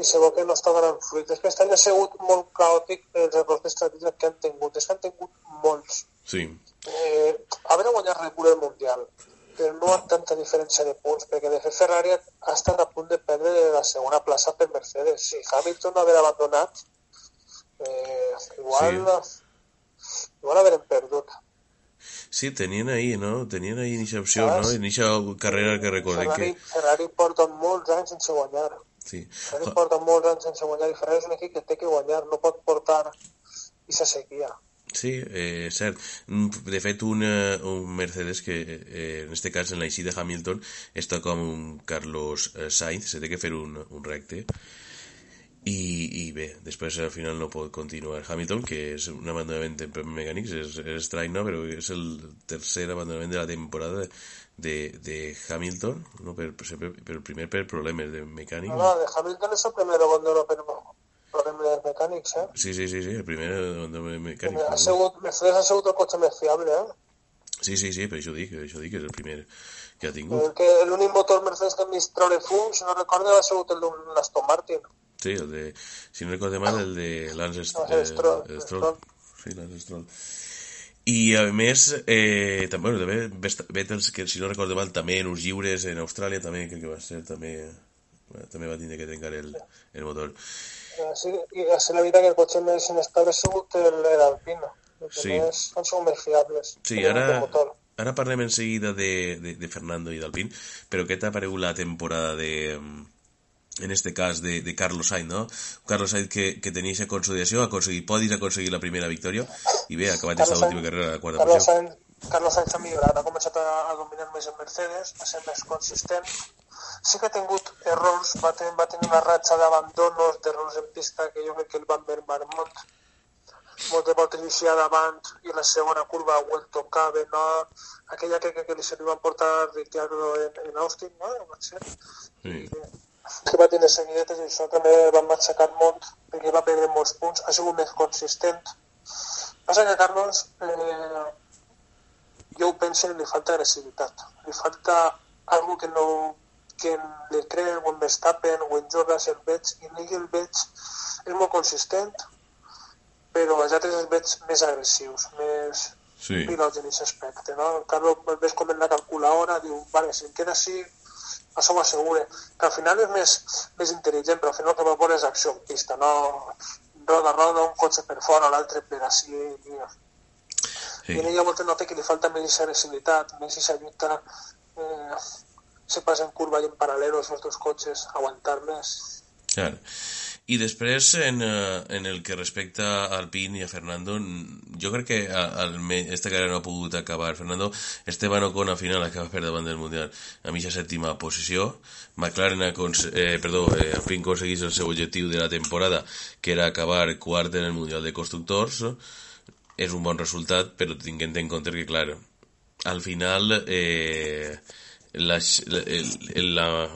i se veu que no està donant fruit. Després també ha sigut molt caòtic els errors d'estratègia que han tingut. És que han tingut molts. Sí, eh, haver guanyat el Mundial, però no amb tanta diferència de punts, perquè de fet Ferrari ha estat a punt de perdre la segona plaça per Mercedes. Si Hamilton no haver abandonat, eh, igual, igual haverem perdut. sí, tenien ahí, no? Tenien ahí inicia opció, no? Saps? Inicia carrera que recordem Ferrari, que... Ferrari porta molts anys sense guanyar. Sí. Ferrari porta molts anys sense guanyar i Ferrari és un equip que té que guanyar, no pot portar aquesta sequia. Sí, eh, cert. Mm, De fet, un, eh, un Mercedes que, eh, en este cas, en la de Hamilton, està com un Carlos eh, Sainz, se té que fer un, un recte. I, I bé, després al final no pot continuar Hamilton, que és un abandonament en problemes mecànics, és, és estrany, no? però és el tercer abandonament de la temporada de, de Hamilton, no? per, per, per primer per problemes de mecànics. De Hamilton és el primer abandono per problemes mecànics, eh? Sí, sí, sí, sí, el primer abandonament mecànic. Ha sigut, Mercedes ha sigut el cotxe més fiable, eh? Sí, sí, sí, per això dic, per això dic és el primer que ha tingut. que l'únic motor Mercedes que hem vist treure fum, si no recordo, ha sigut el d'un Aston Martin. Sí, el de, si no recordo mal, el de Lance St Lance Stroll, eh, Stroll. Sí, Lance Stroll. I a més, eh, també, bueno, també Vest- Vettel, que si no recordo mal, també en uns lliures en Austràlia, també crec que va ser, també, també va tindre que trencar el, el motor. Sí, ha sigut la veritat que el cotxe més inestable ha sigut el- l'Alpina. Els Sí. altres han sigut més fiables. Sí, ara, motor. ara parlem en seguida de, de, de Fernando i d'Alpine, però què t'ha paregut la temporada de, mm, en este cas, de, de Carlos Sainz, no? Carlos Sainz que, que tenia aquesta consolidació, ha aconseguit podis, ha aconseguit la primera victòria, i bé, ha acabat aquesta última carrera a la quarta Carlos posició. Sainz, Carlos Sainz ha millorat, ha començat a, a dominar més en Mercedes, a ser més consistent. Sí que ha tingut errors, va, ten, va tenir una ratxa d'abandonos, d'errors en pista que jo crec que el van mermar molt. Moltes voltes eixia davant i la segona curva ho el tocava, no? Aquella que, que, que li se li van portar Ricciardo en, en Austin, no? Va ser. Sí. que va tenir seguidetes i això també va matxacar molt perquè va perdre molts punts, ha sigut més consistent. Passa que Carlos eh, jo ho penso li falta agressivitat, li falta algo que no que li creu o en Verstappen o en Jordas el veig i en ell el veig és molt consistent però els altres els veig més agressius, més Sí. pilots en aquest aspecte, no? El Carlos el ves com en la calculadora, diu, vale, si em queda així, això ho assegure. Que al final és més, més intel·ligent, però al final el que va veure és acció en pista, no roda, roda, un cotxe per fora, l'altre per així. I, Sí. I en ella moltes nota que li falta més agressivitat, més aquesta lluita, eh, se passa en curva i en paral·lel els dos cotxes, aguantar més. Clar. I després, en, eh, en el que respecta a Alpine i a Fernando, jo crec que a- almenys esta carrera no ha pogut acabar. Fernando, Esteban Ocon al final acaba per davant del Mundial a mitja sèptima posició. McLaren, eh, perdó, eh, Alpine aconseguís el seu objectiu de la temporada, que era acabar quart en el Mundial de Constructors. És un bon resultat, però tinguent en compte que, clar, al final eh, la, el, la,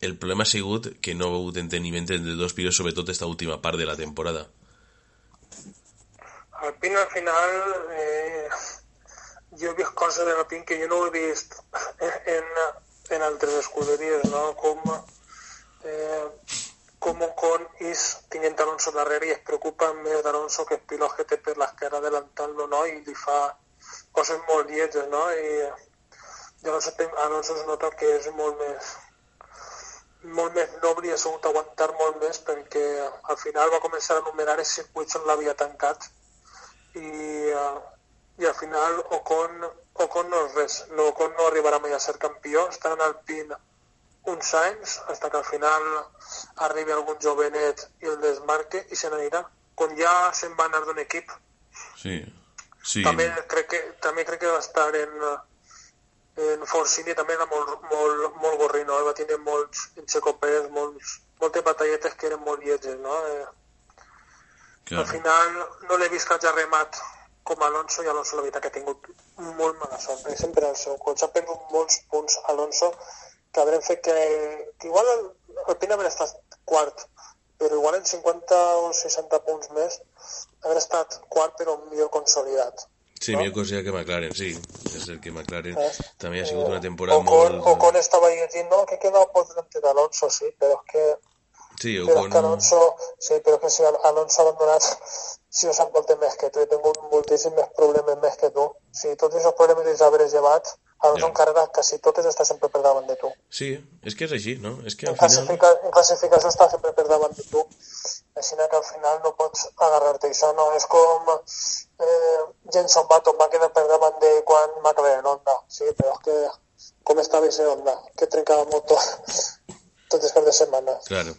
el problema ha sigut que no ha hagut enteniment entre dos pilots, sobretot esta última part de la temporada. Alpine al final eh, jo he vist coses de l'Alpine que jo no he vist en, en altres escuderies, no? Com, eh, com Ocon és tinent Alonso darrere i es preocupa més d'Alonso que el pilot que té per l'esquerra adelantant-lo, no? I li fa coses molt lleges, no? I, i Alonso, té- Alonso es nota que és molt més molt més noble i ha sabut aguantar molt més perquè al final va començar a numerar els circuits on l'havia tancat i, uh, i al final Ocon, Ocon no és res, no, Ocon no arribarà mai a ser campió, està en Alpine uns anys, fins que al final arribi algun jovenet i el desmarque i se n'anirà. Quan ja se'n va anar d'un equip, Sí. Sí. també crec que, també crec que va estar en, en Forcini també era molt, molt, molt gorrino, eh? va tenir molts enxecopers, molts, moltes batalletes que eren molt lleges, no? Eh, Clar. al final no l'he vist que hagi remat com Alonso i Alonso la veritat que ha tingut molt mala sort, perquè sempre el seu cotxe ha perdut molts punts Alonso que haurem fet que, que igual el, el Pina haver estat quart però igual en 50 o 60 punts més haver estat quart però millor consolidat Sí, no? millor cosa que McLaren, sí. És el que McLaren Eh, també ha sigut una temporada Ocon, molt... Ocon estaba ahí diciendo que queda por delante de Alonso, sí, pero es que, Sí, es Ocon... que Alonso, sí, pero es que si Al- Alonso ha abandonat si o sap moltes més que tu, he tingut moltíssims problemes més que tu. Si tots aquests problemes els haveres llevat, Alonso Ja. en carrera quasi totes està sempre per davant de tu. Sí, és que és així, no? És que En, al final... classifica, en classificació està sempre per davant de tu. Així que al final no pots agarrar-te això, no? És com eh, Jenson Button va quedar per davant de quan McLaren Honda. Sí, però és que com estava ese Honda, que trencava motor tots els caps de setmana. Claro.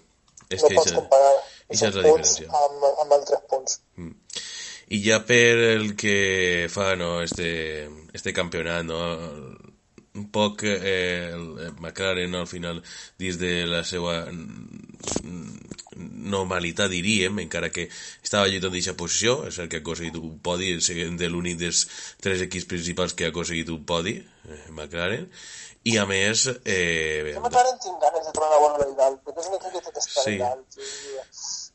És no que pots comparar és la punts diferència. amb, amb altres punts. I ja per el que fa no, este, este campionat, no? un poc eh, el McLaren al final dins de la seva mm, normalitat diríem, encara que estava lluitant d'aquesta posició, és el que ha aconseguit un podi, sent de l'únic dels tres equips principals que ha aconseguit un podi, eh, McLaren, i a més eh, Jo McLaren tinc ganes de trobar una bona veritat, perquè és un equip que té que estar Sí.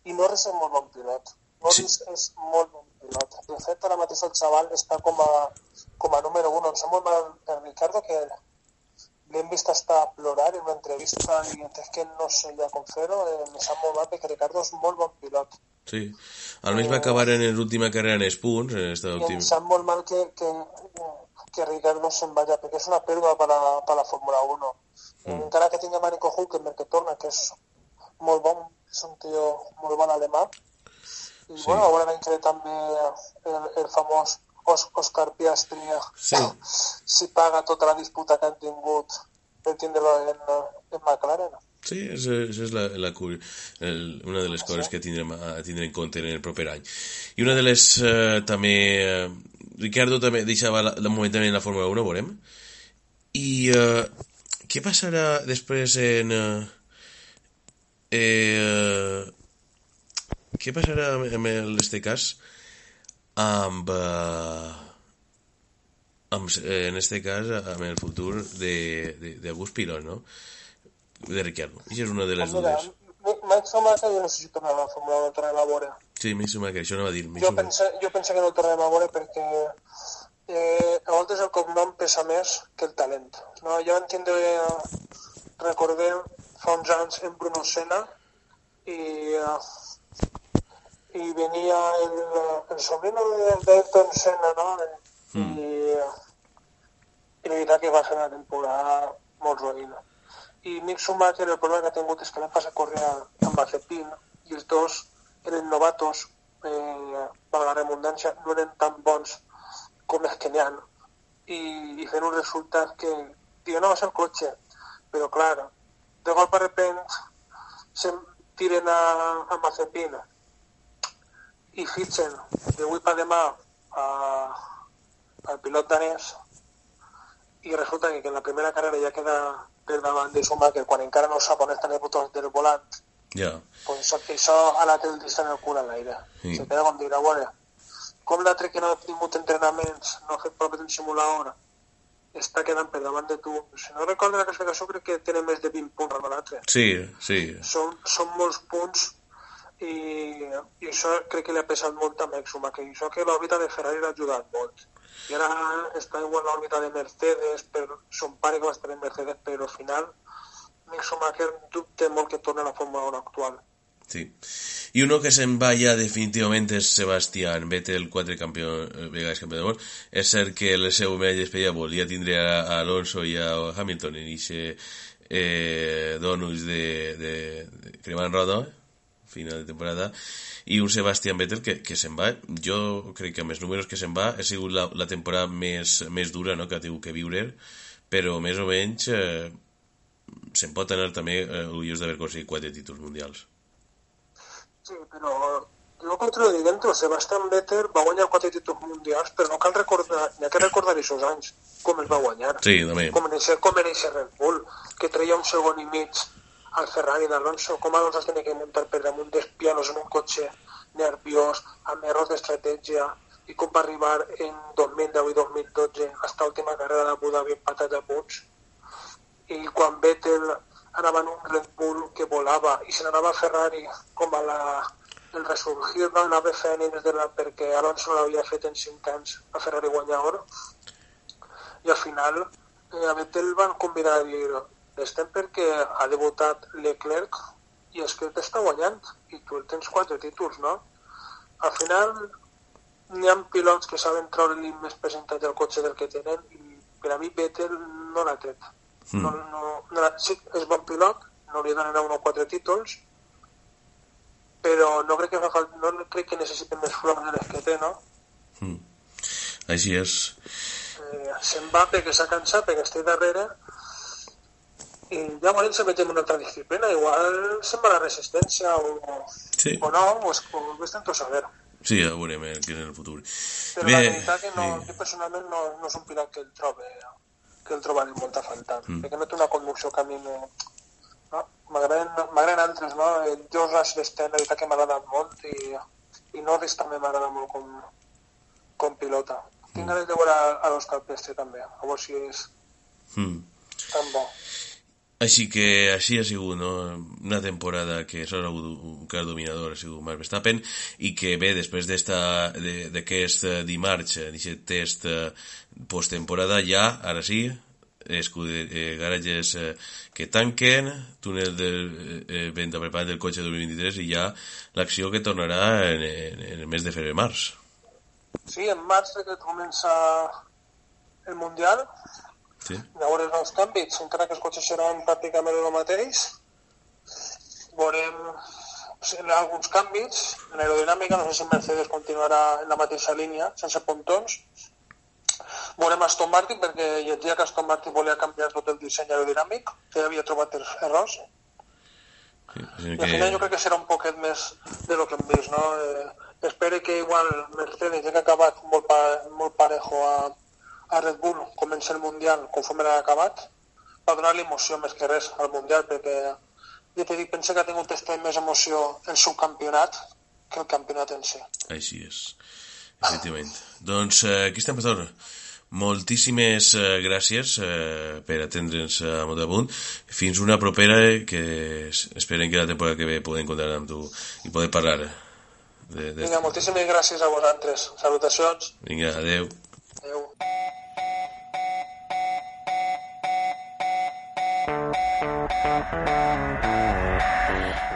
I, Norris és molt bon pilot. Norris sí. és molt bon pilot. De fet, ara mateix el xaval està com a, com a número 1. Em molt mal per Ricardo que l'hem vist estar a plorar en una entrevista i és que no sé ja com fer-ho. Eh, em sap molt mal perquè Ricardo és molt bon pilot. sí. almenys va acabar en l'última carrera en els punts, en esta I em sap molt mal que, que, que Ricardo se'n vaya, perquè és una pèrdua per a, per a la Fórmula 1. Mm. Encara que tingui Marico Hulkenberg que torna, que és molt bon és un tio molt bon alemà. I Sí. bueno, veurem que també el, el famós Oscar Piastri Sí. *laughs* si paga tota la disputa que han tingut per tindre-lo en, en McLaren. Sí, això és la, la, el, una de les coses que tindrem a, a tindre en compte en el proper any. I una de les eh, també... Eh, Ricardo també deixava la, la momentàniament la Fórmula 1, veurem. I eh, què passarà després en... Eh, eh, què passarà en, en este cas amb... Eh, amb, eh, en este cas, amb el futur d'alguns pilots, no? De Ricciardo. Això és una de les Mira, dudes. Max Schumacher jo no sé si tornarà a la Fórmula 1 el tornem a veure. Sí, sembla que això no va dir. Jo penso, jo penso que no el tornem a veure perquè eh, a voltes el cognom pesa més que el talent. No? Jo vam tindre, recordem, fa uns anys en Bruno Senna i, eh, i venia el, el sobrino de- d'Ayrton Senna, no? I, i la veritat que va ser una temporada molt roïna. I Mick Schumacher el problema que tingut és que l'any passat corria amb Mazepin i els dos eren novatos, eh, per la redundància, no eren tan bons com els que n'hi ha. Un resultat que, tio, no va ser el cotxe, però clar, de cop de repent se tiren a, a Mazepin i fitxen d'avui per demà a, al pilot danès i resulta que, en la primera carrera ja queda per davant de Schumacher quan encara no sap on estan els botons del volant Ja, pues això, això ha anat el distant el cul a l'aire. Sí. Se queda com dir, a veure, com l'altre que no ha tingut entrenaments, no ha fet prop d'un simulador, està quedant per davant de tu. Si no recordo la classificació, crec que tenen més de 20 punts amb l'altre. sí, sí. Són, són molts punts i, i això que li ha pesat molt a Max Schumacher. I això que l'òrbita de Ferrari l'ha ajudat molt. I ara està igual l'òrbita de Mercedes, per son pare que va estar en Mercedes, però al final Mick Schumacher dubte molt que torni a la Fórmula 1 actual. Sí. I uno que se'n va ja definitivament és Sebastián Vettel, quatre campió, eh, vegades campió del món. És cert que el seu medalla d'espella volia tindre a, Alonso i a Hamilton en aquest eh, donuts de, de, de final de temporada i un Sebastián Vettel que, que se'n va jo crec que amb els números que se'n va ha sigut la, la temporada més, més dura no? que ha tingut que viure però més o menys eh, se'n pot anar també eh, orgullós d'haver aconseguit quatre títols mundials Sí, però jo contra de dentro, Sebastian Vettel va guanyar quatre títols mundials, però no cal recordar, n'hi ha que recordar aquests anys, com els va guanyar. Sí, també. Com en eixe, com en eixe Red Bull, que treia un segon i mig al Ferrari d'Alonso, com Alonso es tenia que muntar per damunt dels pianos en un cotxe nerviós, amb errors d'estratègia, i com va arribar en 2010 i 2012 hasta l'última carrera d'Abu Dhabi empatat a punts. I quan Vettel anava en un Red Bull que volava i se n'anava a Ferrari com a la, el resurgir no anava fent anys de la, perquè Alonso l'havia fet en 5 anys a Ferrari guanyador i al final eh, a Vettel van convidar a dir estem perquè ha debutat Leclerc i és que t'està guanyant i tu tens quatre títols, no? Al final n'hi ha pilots que saben treure-li més percentatge al cotxe del que tenen i per a mi Vettel no l'ha tret. Mm. No, no, no sí, és bon pilot, no li donen un o quatre títols, però no crec que, fa no crec que necessiti més flors de les que té, no? Mm. Així és. Eh, se'n va perquè s'ha cansat, perquè estic darrere, i veurem si metem una altra disciplina, igual se'n va a la resistència o, Sí. o no, o, es, o ho estem tots a veure. Sí, ja veurem eh, què és en el futur. Però la veritat que no, jo personalment no, no és un pilot que el trobe que el trobaré molt a faltar, mm. perquè no té una conducció que a mi me... No? M'agraden altres, no? El George Russell Stein, la veritat que m'ha agradat molt i, i Norris també m'agrada molt com, com pilota. Tinc ganes de veure a, a l'Òscar Pestre també, a veure si és Mm. tan bo. Així que així ha sigut no? una temporada que s'ha hagut un clar dominador, ha sigut Max Verstappen i que bé, després de- d'aquest eh, dimarts, eh, d'aquest test eh, posttemporada ja, ara sí escude, eh, garatges eh, que tanquen túnel de eh, venda preparant del cotxe 2023 i ja l'acció que tornarà en, en, en el mes de febrer-març Sí, en març que comença el Mundial, sí? veurem els canvis, encara que els cotxes seran pràcticament el mateix. Veurem alguns canvis en aerodinàmica, no sé si Mercedes continuarà en la mateixa línia, sense pontons. Veurem Aston Martin, perquè llegia que Aston Martin volia canviar tot el disseny aerodinàmic, que havia trobat er- errors. Sí, I al final jo crec que serà un poquet més de lo que hem vist, no? Eh, espero que igual Mercedes, ja que ha acabat molt, pa, molt parejo a, a Red Bull, comença el Mundial conforme l'ha acabat, va donar-li emoció més que res al Mundial, perquè ja t'he dit, penso que ha tingut este més emoció el subcampionat que el campionat en si. Així és, efectivament. Doncs eh, aquí estem, Pastor. Moltíssimes eh, gràcies eh, per atendre'ns a Motapunt. Fins una propera eh, que es- esperem que la temporada que ve podem comptar amb tu i poder parlar de, de... Vinga, moltíssimes gràcies a vosaltres. Salutacions. Vinga, adeu. Adéu.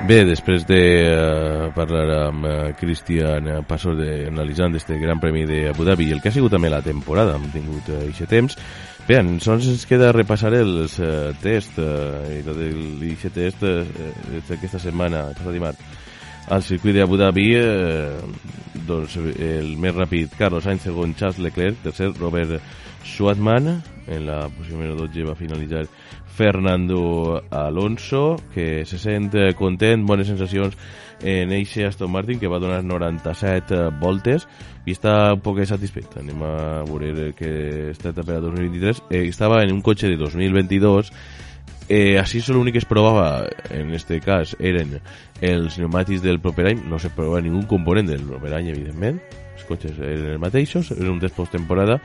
Bé, després de uh, parlar amb uh, Cristian uh, Passos de, analitzant este Gran Premi de Abu Dhabi i el que ha sigut també la temporada, hem tingut uh, aquest temps, bé, sols ens queda repassar els uh, tests uh, i tot aquest test uh, aquesta setmana, el passat dimarts, al circuit d'Abu Dhabi eh, doncs el més ràpid Carlos Sainz, segon Charles Leclerc, tercer Robert Schwartzman, en la posició número 12 va finalitzar Fernando Alonso, que se sent eh, content, bones sensacions en eixe Aston Martin, que va donar 97 eh, voltes, i està un poc satisfet. Anem a veure que està etapa de 2023. Eh, estava en un cotxe de 2022, eh, així l'únic que es provava en este cas eren els pneumàtics del proper any no se provava ningú component del proper any evidentment els cotxes eren els mateixos és un test post-temporada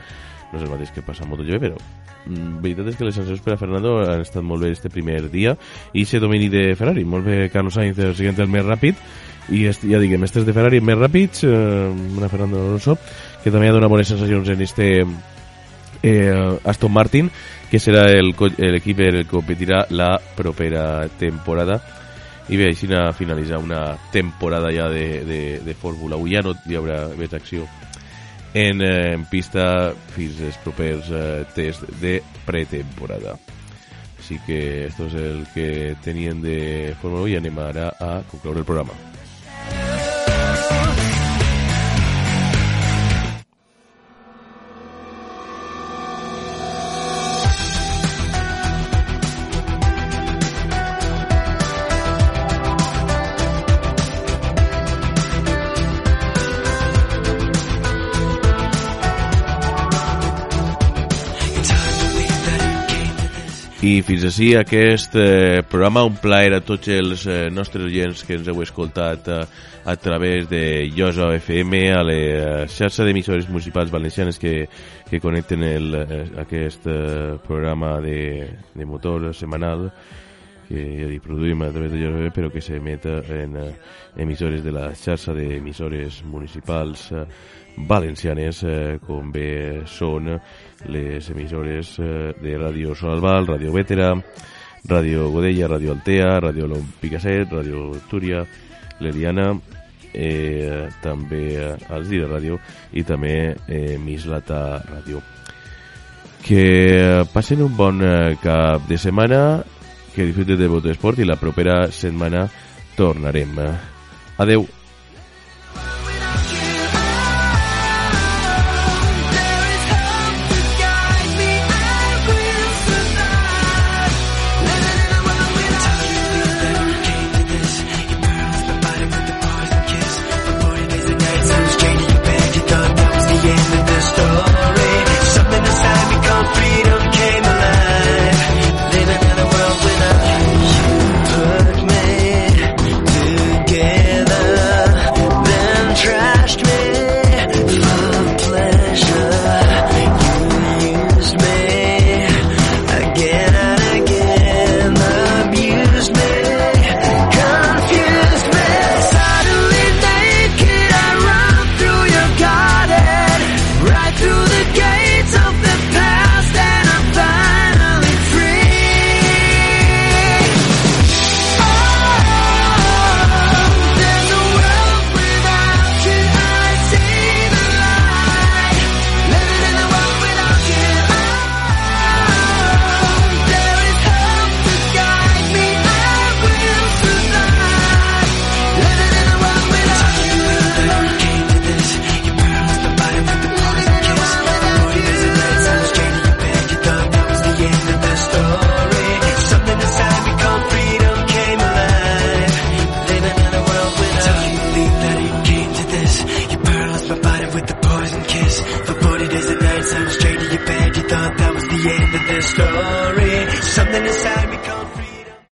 no és el mateix que passa a MotoGP però mm, veritat és que les sensacions per a Fernando han estat molt bé este primer dia i ese domini de Ferrari molt bé Carlos Sainz el siguiente el més ràpid i est, ja diguem, estes de Ferrari més ràpids eh, una Fernando Alonso que també ha donat bones sensacions en este eh, Aston Martin, que serà el l'equip en el que competirà la propera temporada. I bé, així finalitzar una temporada ja de, de, de Fórmula 1. Ja no hi haurà més acció en, eh, en pista fins als eh, test de pretemporada. Així que esto és el que tenien de Fórmula 1 i anem ara a concloure el programa. I fins així aquest eh, programa, un plaer a tots els eh, nostres oients que ens heu escoltat eh, a través de Llosa FM, a la eh, xarxa d'emissores municipals valencianes que, que connecten el, eh, aquest eh, programa de, de motor setmanal que ja dic, produïm a través de Llosa FM, però que s'emet en eh, emissores de la xarxa d'emissores municipals eh, valencianes, eh, com bé són les emissores eh, de Ràdio Sol Albal, Ràdio Vétera, Ràdio Godella, Ràdio Altea, Ràdio Lom Picasset, Ràdio Túria, l'Eliana, eh, també els Dira Ràdio i també eh, Mislata Ràdio. Que passen un bon eh, cap de setmana, que disfruten de Motosport i la propera setmana tornarem. Adeu.